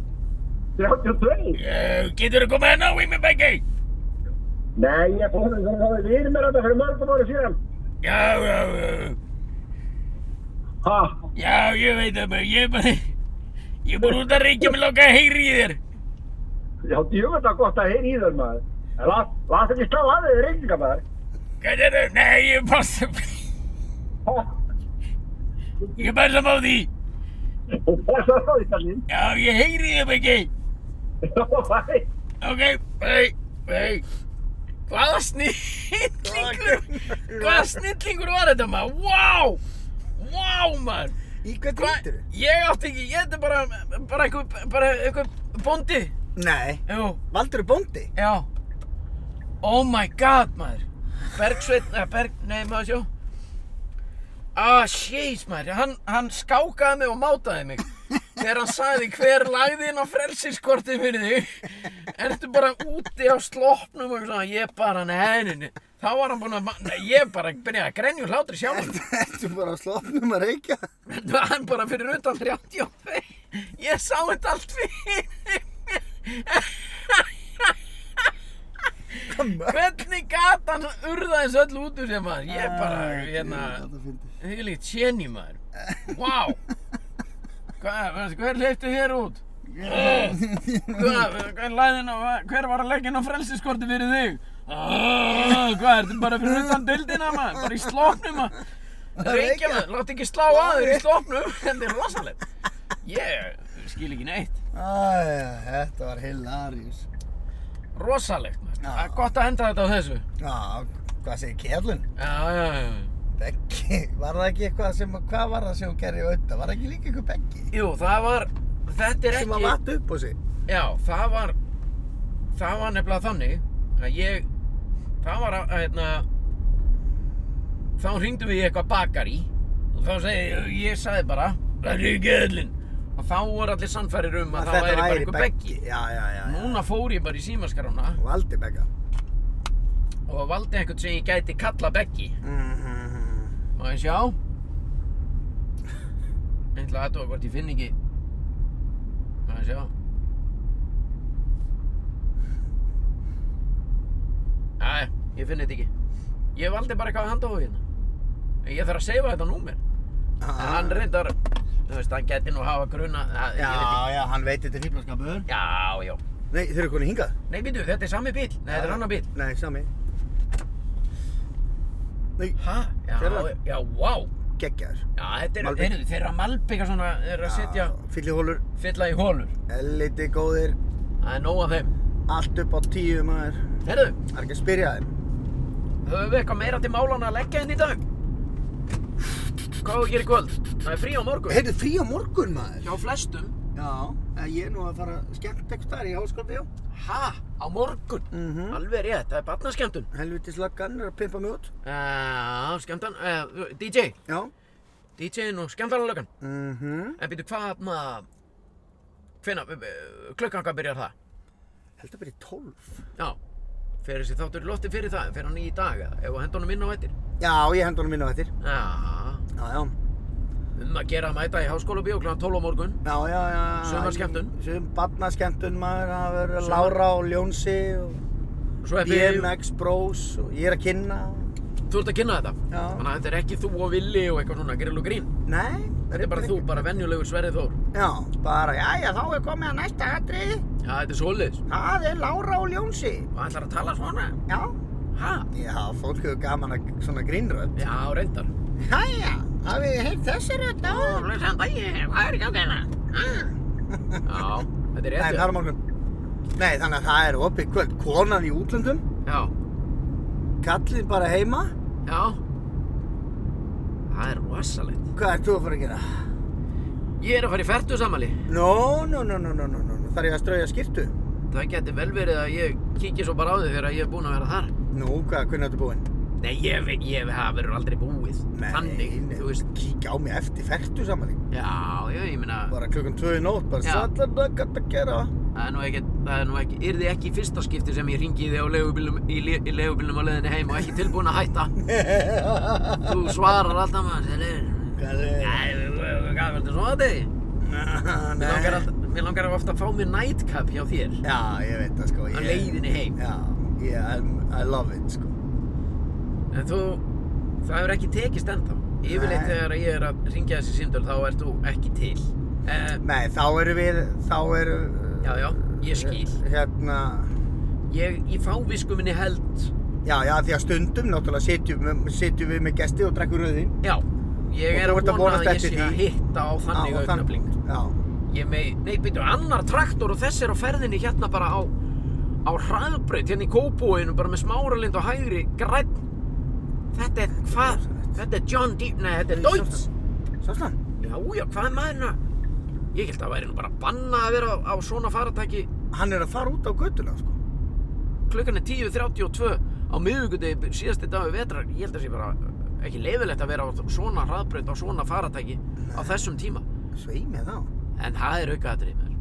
32? Já, getur þú komið að ná í mig, Beggi? Nei, ég fór það að það við mér þetta fyrir mörgum ári síðan. Já, já, já Ha? Já, ég veit það bara, ég er bara Ég er bara út að reykja mig langa að heyri í þér Já, djúvel það gott að heyra í þér maður. En la- Látt ekki slá að þig reyninga maður. Hvað er það? Nei, ég er bara? Ég er bara sem á því Og þess að það í kallinn. Já, ég heyri Beggi Já, bæ. Ok, hei, hei Hvaða snillingur Hvaða snillingur var þetta maður? Vá Vá maður Í hvað Hva? dýttur? Ég átti ekki, ég þetta bara bara einhver, bara einhver bóndi Nei, Jú, Valdur er bóndi? já Oh my god maður Bergsveinn, eða Berg, nei maður sjó Ah, shit maður, hann, hann skákaði mig og mátaði mig. Þegar hann sagði hver lagði inn á frelsiskortið fyrir þig? Ertu bara úti á sloppnum og svona Ég bara, nei Þá var hann búinn að, nei, ég bara byrjaði að grenja úr hlátri sjálfur Ertu bara að slopnum að reykja? Hann bara fyrir utan 32 Ég sá þetta allt fyrir Hvernig gat hann urða þessu öll út úr sér maður Ég bara, hérna Þetta fyndið. Þvílíkt séni maður Vá Hvað, hver leifti þér út? Hvað, hver var að leggja inn á frelsiskorti fyrir þig? Hvað, ertu bara fyrir utan dildina maður? Bara í slóknum maður? Reykja maður, látt ekki slá að þér í slóknum Þetta er rosalegt Ég skil ekki neitt Æja, þetta var hilarious. Rosalegt. Það er gott að enda þetta á þessu Já, hvað segir Kjellun? Já, já, já Beggi, var það ekki eitthvað sem, hvað var það sem hún gerði auðvitað? Var það ekki líka eitthvað Beggi? Jú, það var, þetta er Sem að ekki vatt upp á sig? Já, það var það var nefnilega þannig að ég það var að, hérna þá hringdum við í eitthvað bakari og þá segi ég sagði bara það er ekki og þá voru allir sannfærir um að, það væri bara einhver beggi. Já, já, já. núna fór ég bara í símaskarána Valdi Begga. og valdi einhvern sem ég gæti kalla beggi. Mhm. má ég sjá? Ég ætla að aðtóa hvort ég finn ekki. Má ég sjá? Æ, ég finn þetta ekki. Ég valdi bara eitthvað að handa á hérna. En ég þarf að seifa þetta númer. En hann reyndar þú veist, hann geti nú hafa gruna að, Já, já, hann veit þetta er fíblaskapur. já, já. Nei, þeir eru konið hingað. nei, býtu, þetta er sami bíl nei, þetta er annar bíl Nei, sami. Nei, hæ, já, já, wow geggjaður. já, þetta er, heyrðu, þeir eru að malbika svona þeir eru að setja, Fyllihólur, fylla í hólur eliti góðir, það er nóg af þeim. Allt upp á tíu maður. heyrðu, Það er ekki að spyrja þeim. höfum við eitthvað meira til málana að leggja inn í dag Hvað á að gera í kvöld? Það er frí á morgun. Heyrðu, frí á morgun, maður. Hjá flestum. Já, en ég er nú að fara skemmt eitthvað þar í háskólabíó. Ha? Á morgun? Mhm. Alveg rétt, það er barnaskemmtun. Helvitis laggan er að pimpa mig út. Já, skemmtan. Uh, DJ. Já. DJ-in og skemmtanalögan. Mhm. En býtu hvað, maður... Hvenær, uh, klukkan hvað byrjar það? Held að byrja 12. Já. Fer þessi þáttur lofti fyrir það? Fer hann í dag eða? Ef að henda honum inn á ettir? Já, ég hendi honum inn á eftir. Já. Já, já. Um að gera að mæta í háskóla bíó kl. 12 á morgun. Já, já, já. Sumarskemmtun? Sum barnaskemmtun, maður. Það verður Lára og Ljónsi og er. BMX Bros og ég er að kynna. Þú ert að kynna þetta. Já. Þannig að þetta er ekki þú og Willi og eitthvað svona grill og grín. Nei. Þetta er bara þú, bara venjulegur Sverrið Þór. Já, bara, já, já, þá er komið að næsta atriði. Já, þetta er svoleiðis. Það er Lára og Ljónsi. Og ætlar að tala svona? Já. Ha? Já, fólk hefur gaman að svona grínrödd. Já, reyndar. Jæja, hafið þið heilt þessi rödd á? Blessan daginn, hvað er ekki á þeirra? Já, þetta er Nei, rétt. það er á morgun. Nei, þannig að það er opið kvöld. Konan í útlöndum, Já, kallinn bara heima. já. Það er rosalegt. Hvað ert þú að fara að gera? Ég er að fara í fertusamali. Nó, nó, nó, nó, nó, nó, nó, nó, þarf ég að strauja skýrtu? Það getur vel verið að ég kíkja svo bara á þig þegar ég er búinn að vera þar. Nú, hvað, hvernig ertu búinn? Nei, ég, ég, það verður aldrei búið. Nei, Þannig, nei, þú veist. Kíkja á mig eftir fertu saman. Já, já, ég meina, Bara klukkan tvö í nótt, bara Já. sallar það gætt að gera. það er nú ekki, það er nú ekki, er þið ekki í fyrsta skipti sem ég ringi þig á leigubílnum, í, le- í leigubílnum á leiðinni heim og ekki tilbúin að hætta. Þú svarar alltaf maður, Selir. Hvað er Æ, hvað verður svo að þig? Mér langar, alltaf, mér langar ofta að fá mér nightcap hjá þér. Já, ég veit það sko. Á ég- leiðinni heim. Já, yeah, I, I love it sko. En þú, það hefur ekki tekist ennþá. Yfirleitt þegar ég er að ringja þessi símdöl þá ert þú ekki til. Eh, Nei, þá erum við, þá eru... Já, já, ég skil. Hérna, ég í fávisku minni held, já, já, því að stundum náttúrulega sitjum, við með gesti og drekkum rauðin. já, ég er að vona að ég sé að hitta á þannig augnabling. Já, Ég mei, nei, byrju, annar traktor og þess er á ferðinni hérna bara á, á hraðbraut, hérna í kópúinu, bara með smáralind og hægri, græn. Þetta er, hvað? Þetta er John Deere, nei, þetta er Deutz. Hann? Já, já, hvað er maðurinn að, ég held að það væri nú bara banna að vera á, á svona faratæki Hann er að fara út á göttuna, sko. klukkan er 10.32 á miðugudegi síðasti dagur vetrar ég held að það sé bara ekki leifilegt að vera á svona hraðbraut á svona faratæki á þessum tíma Svei með þá. en það er aukaðatrið mér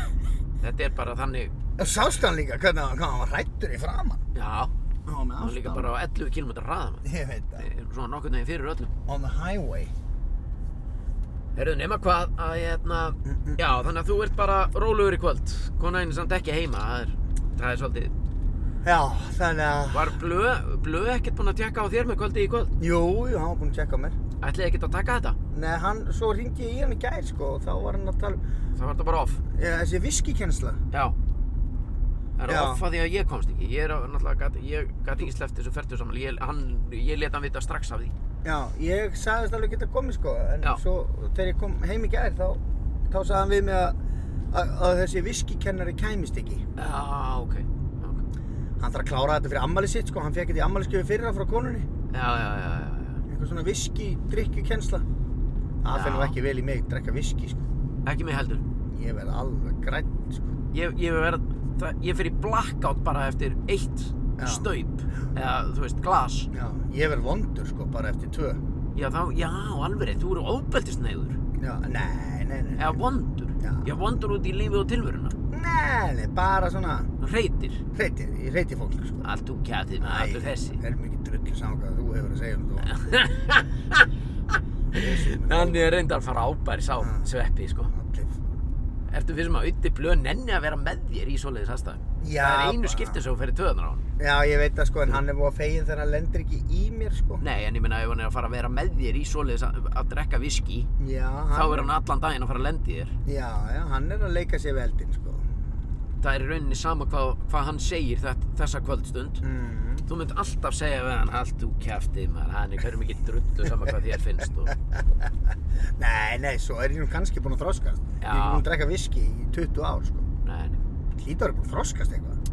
þetta er bara þannig Sást hann líka hvernig hann var hrættur í framann? já, Já, með það er líka bara á 11 km hraða. Ég veit það. Við erum svona nokkurn veginn fyrir öllum On the highway. Herðu, nema hvað að hérna já, þannig að þú ert bara rólegur í kvöld konaðin er samt ekki heima það er, það er svolítið Já, þannig að... var blöð, blöð ekkert búinn að tjekka á þér með kvöldi í kvöld Jú, jú, hann var búinn að tjekka á mér. ætliði ekkert að taka þetta Nei, hann, svo ringi ég í hann í gær, sko, og þá var hann að tala um, það var þetta bara off ja, þessi viskikensla. Já. Það er Já. off að því að ég komst ekki. Ég er náttúrulega, gat, ég gæti ekki sleppt þessu ferdu saman. Ég, hann, ég let hann vita strax af því. Já, ég sagðist alveg geta komið, sko, en Já. svo þegar ég kom heim í gær, þá, þá sagði hann við mig að, að, að þessi viskikennari kæmist ekki. Já, ok. Já, ok. Hann þarf að klára þetta fyrir ammali sitt, sko, hann fekk þetta í ammaliskjöfu fyrra frá konunni. Já, já, já, já, já. Eitthvað svona viski, drikkjukensla. Það Já. fyrir nú ekki vel í mig, drekka viski, sko. Ekki mig heldur. Ég verð alveg grænt, sko. Ég, ég verð, það, ég í blackout bara eftir eitt Já. staup. Eða, þú veist, glas. Já, ég verð vondur, sko, bara eftir tvö. Já, þá, já, alveg. Þú eru ofbeldisneiður. Já, nei, nei, nei. Eða vondur. Já. Já, vondur út í lífi og tilveruna. Nei, nei, bara svona Hreytir. hreyti, hreyti fólk, sko. Allt þú kjætið með allur þessi. Það er mikið drullu saman hvað þú hefur að segja um þú. Þannig er reyndar frábær sá sveppi, sko. Ertu fyrir sem að Utti Blöð nenni að vera með þér í svoleiðis aðstæðum? Það er einu skiptið sem þú ferir töðunar á hann. Já, ég veit það sko, en hann er búið að fegin þegar hann lendir ekki í mér, sko. Nei, en ég meina ef hann er að fara að vera með þér í svoleiðis að, að drekka viski, Já, þá er hann allan daginn að fara að lendi þér. Já, já, hann er að leika sér veldin, sko. Það er í rauninni sama hvað, hvað hann segir þetta, þessa kvöldstund. Mm. Þú mynd alltaf segja við hann, allt þú kæftið maður, hann er hverjum ekki drullu sama hvað þér finnst og... Nei, nei, svo er ég nú kannski búinn að þroskast. Ég er Já. ekki búinn að drekka viski í 20 ár, sko. Nei, nei. Hlýtur að búinn að þroskast eitthvað.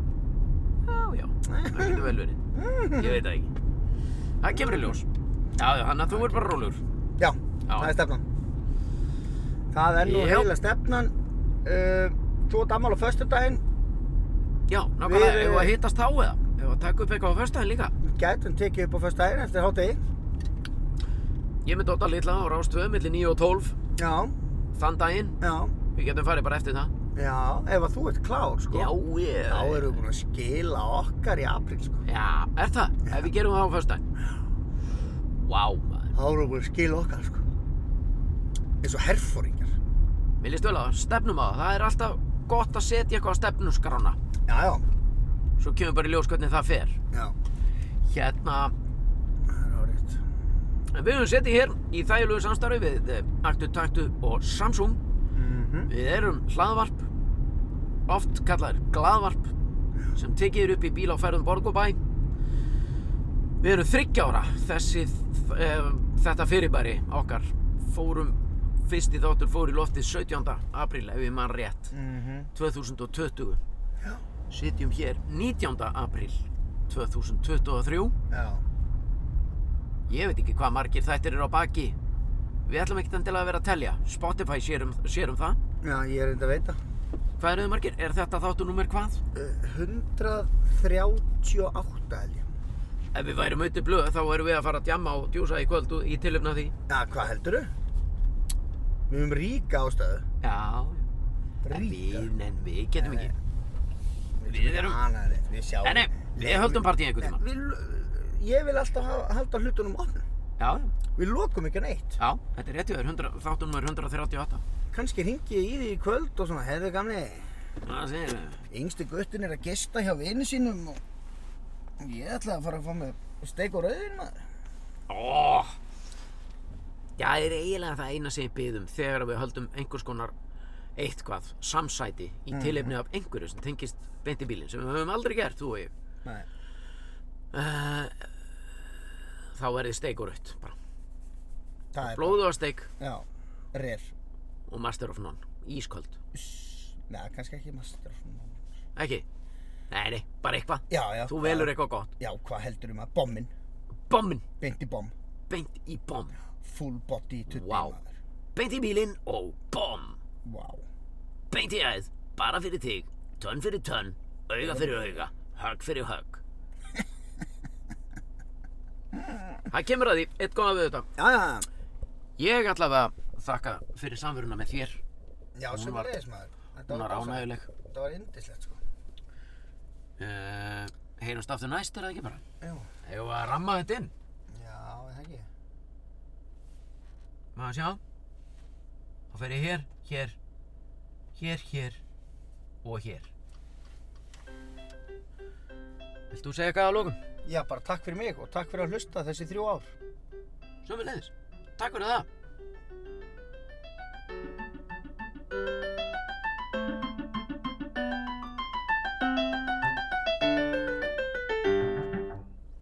Já, já, það getur vel verið. Ég veit það ekki. Það kemur í ljós. Já, já, hann að þú er bara rólegur. Já. Það er stefnan. Það er nú Já. heila stefnan. Uh, svo damal á föstudaginn. Já, nákvæmlega, Við, ef að eh, hittast þá eða? Ef að taka upp eitthvað á föstudaginn líka? Gætum tekið upp á föstudaginn eftir hátegi. Ég myndi Óta Lilla á Rástvö, millir 9 og 12, Já, þann daginn. já, Við getum farið bara eftir það. já. Ef að þú ert klár, sko. ég. Þá erum við búin að skila okkar í apríl, sko. Já, er það? Ef við gerum það á föstudaginn? Vá, maður. Þá erum við búin að skila okkar, sko. Eins og herfóringar. Mér líst vel á það, stefnum á það. Það er alltaf gott að setja eitthvað á stefnuskrána. Já, já. Svo kemur bara í ljós hvernig það fer. Já. Hérna, Það er árið. en við höfum setið hér í þægilegu samstarfi við eh, Aktu Taktu og Samsung. Mm Við erum hlaðvarp, oft kallaðir glaðvarp, sem tekið er upp í bíl á ferðum borg og bæ. Við erum þryggjára þessi, eh, þetta fyrirbæri okkar. Fórum, fyrsti þáttur fór í loftið 17. apríl, ef ég mann rétt, Mhm. 2020. Já. Sitjum hér 19. apríl 2023. Já. Ég veit ekki hvað margir þættir eru á baki. Við ætlum ekkert endilega að vera að telja. Spotify sér um, sér um það. Já, ég er enda að veita. Hvað eru þið margir? Er þetta þáttu númer hvað? Uh, 138 held ég. Ef við værum auðvitað blöð þá erum við að fara að djamma og djúsa í kvöld og- í tilöfna því. Já, hvað heldur þau? Við höfum ríka ástöðu. Já. En Ríka. við, en við getum ekki. Við, Við erum- við sjáum. Nei, nei, við höldum partí einhvern tímann. tíma. Ég vil alltaf hafa, halda hlutunum opnum. Já. Við lokum ekki neitt. Já, þetta er rétt í þér. Þáttu númer 138. Kannski ringi ég í því í kvöld og svona, hefðu gamli, Það segir við. yngsti guttin er að gesta hjá vini sínum og ég ætla að fara að fá með steik og rauðin maður. Ó. Já, það er eiginlega það eina sem ég byðum þegar við höldum einhvers konar eitthvað, samsæti í tilefni af einhverju sem tengist beint í bílinn sem við höfum aldrei gert, þú og ég. Nei. Uh, þá er þið steik og raut Blóðu og steik já, rer. og master of none, ísköld. Nei, kannski ekki master of none. Ekki? Nei, nei, bara eitthvað. Þú hvað- velur eitthvað gott. Já, hvað heldur um að bommin, Bommin, beint í bom, beint í bom. full body tutti maður. Beint í bílinn og bom. Vá. Beint í æð, bara fyrir þig, tönn fyrir tönn, auga fyrir auga, högg fyrir högg. Það kemur að því, eitt góða við þetta. Já, já, Ég allavega þakka fyrir samveruna með þér. já, sem var- leiðis maður. Hún var ánægjuleg. Þetta var indislegt, sko. Uh, heyrumst aftur næst, er það ekki bara? Jú. Hefur að ramma þetta inn? Já, það ekki. Maður sjá. Þá fer ég hér, hér, hér, hér og hér. Vilt þú segja eitthvað að lókum? Já, bara takk fyrir mig og takk fyrir að hlusta þessi þrjú ár. Sömuleiðis. Takk fyrir það.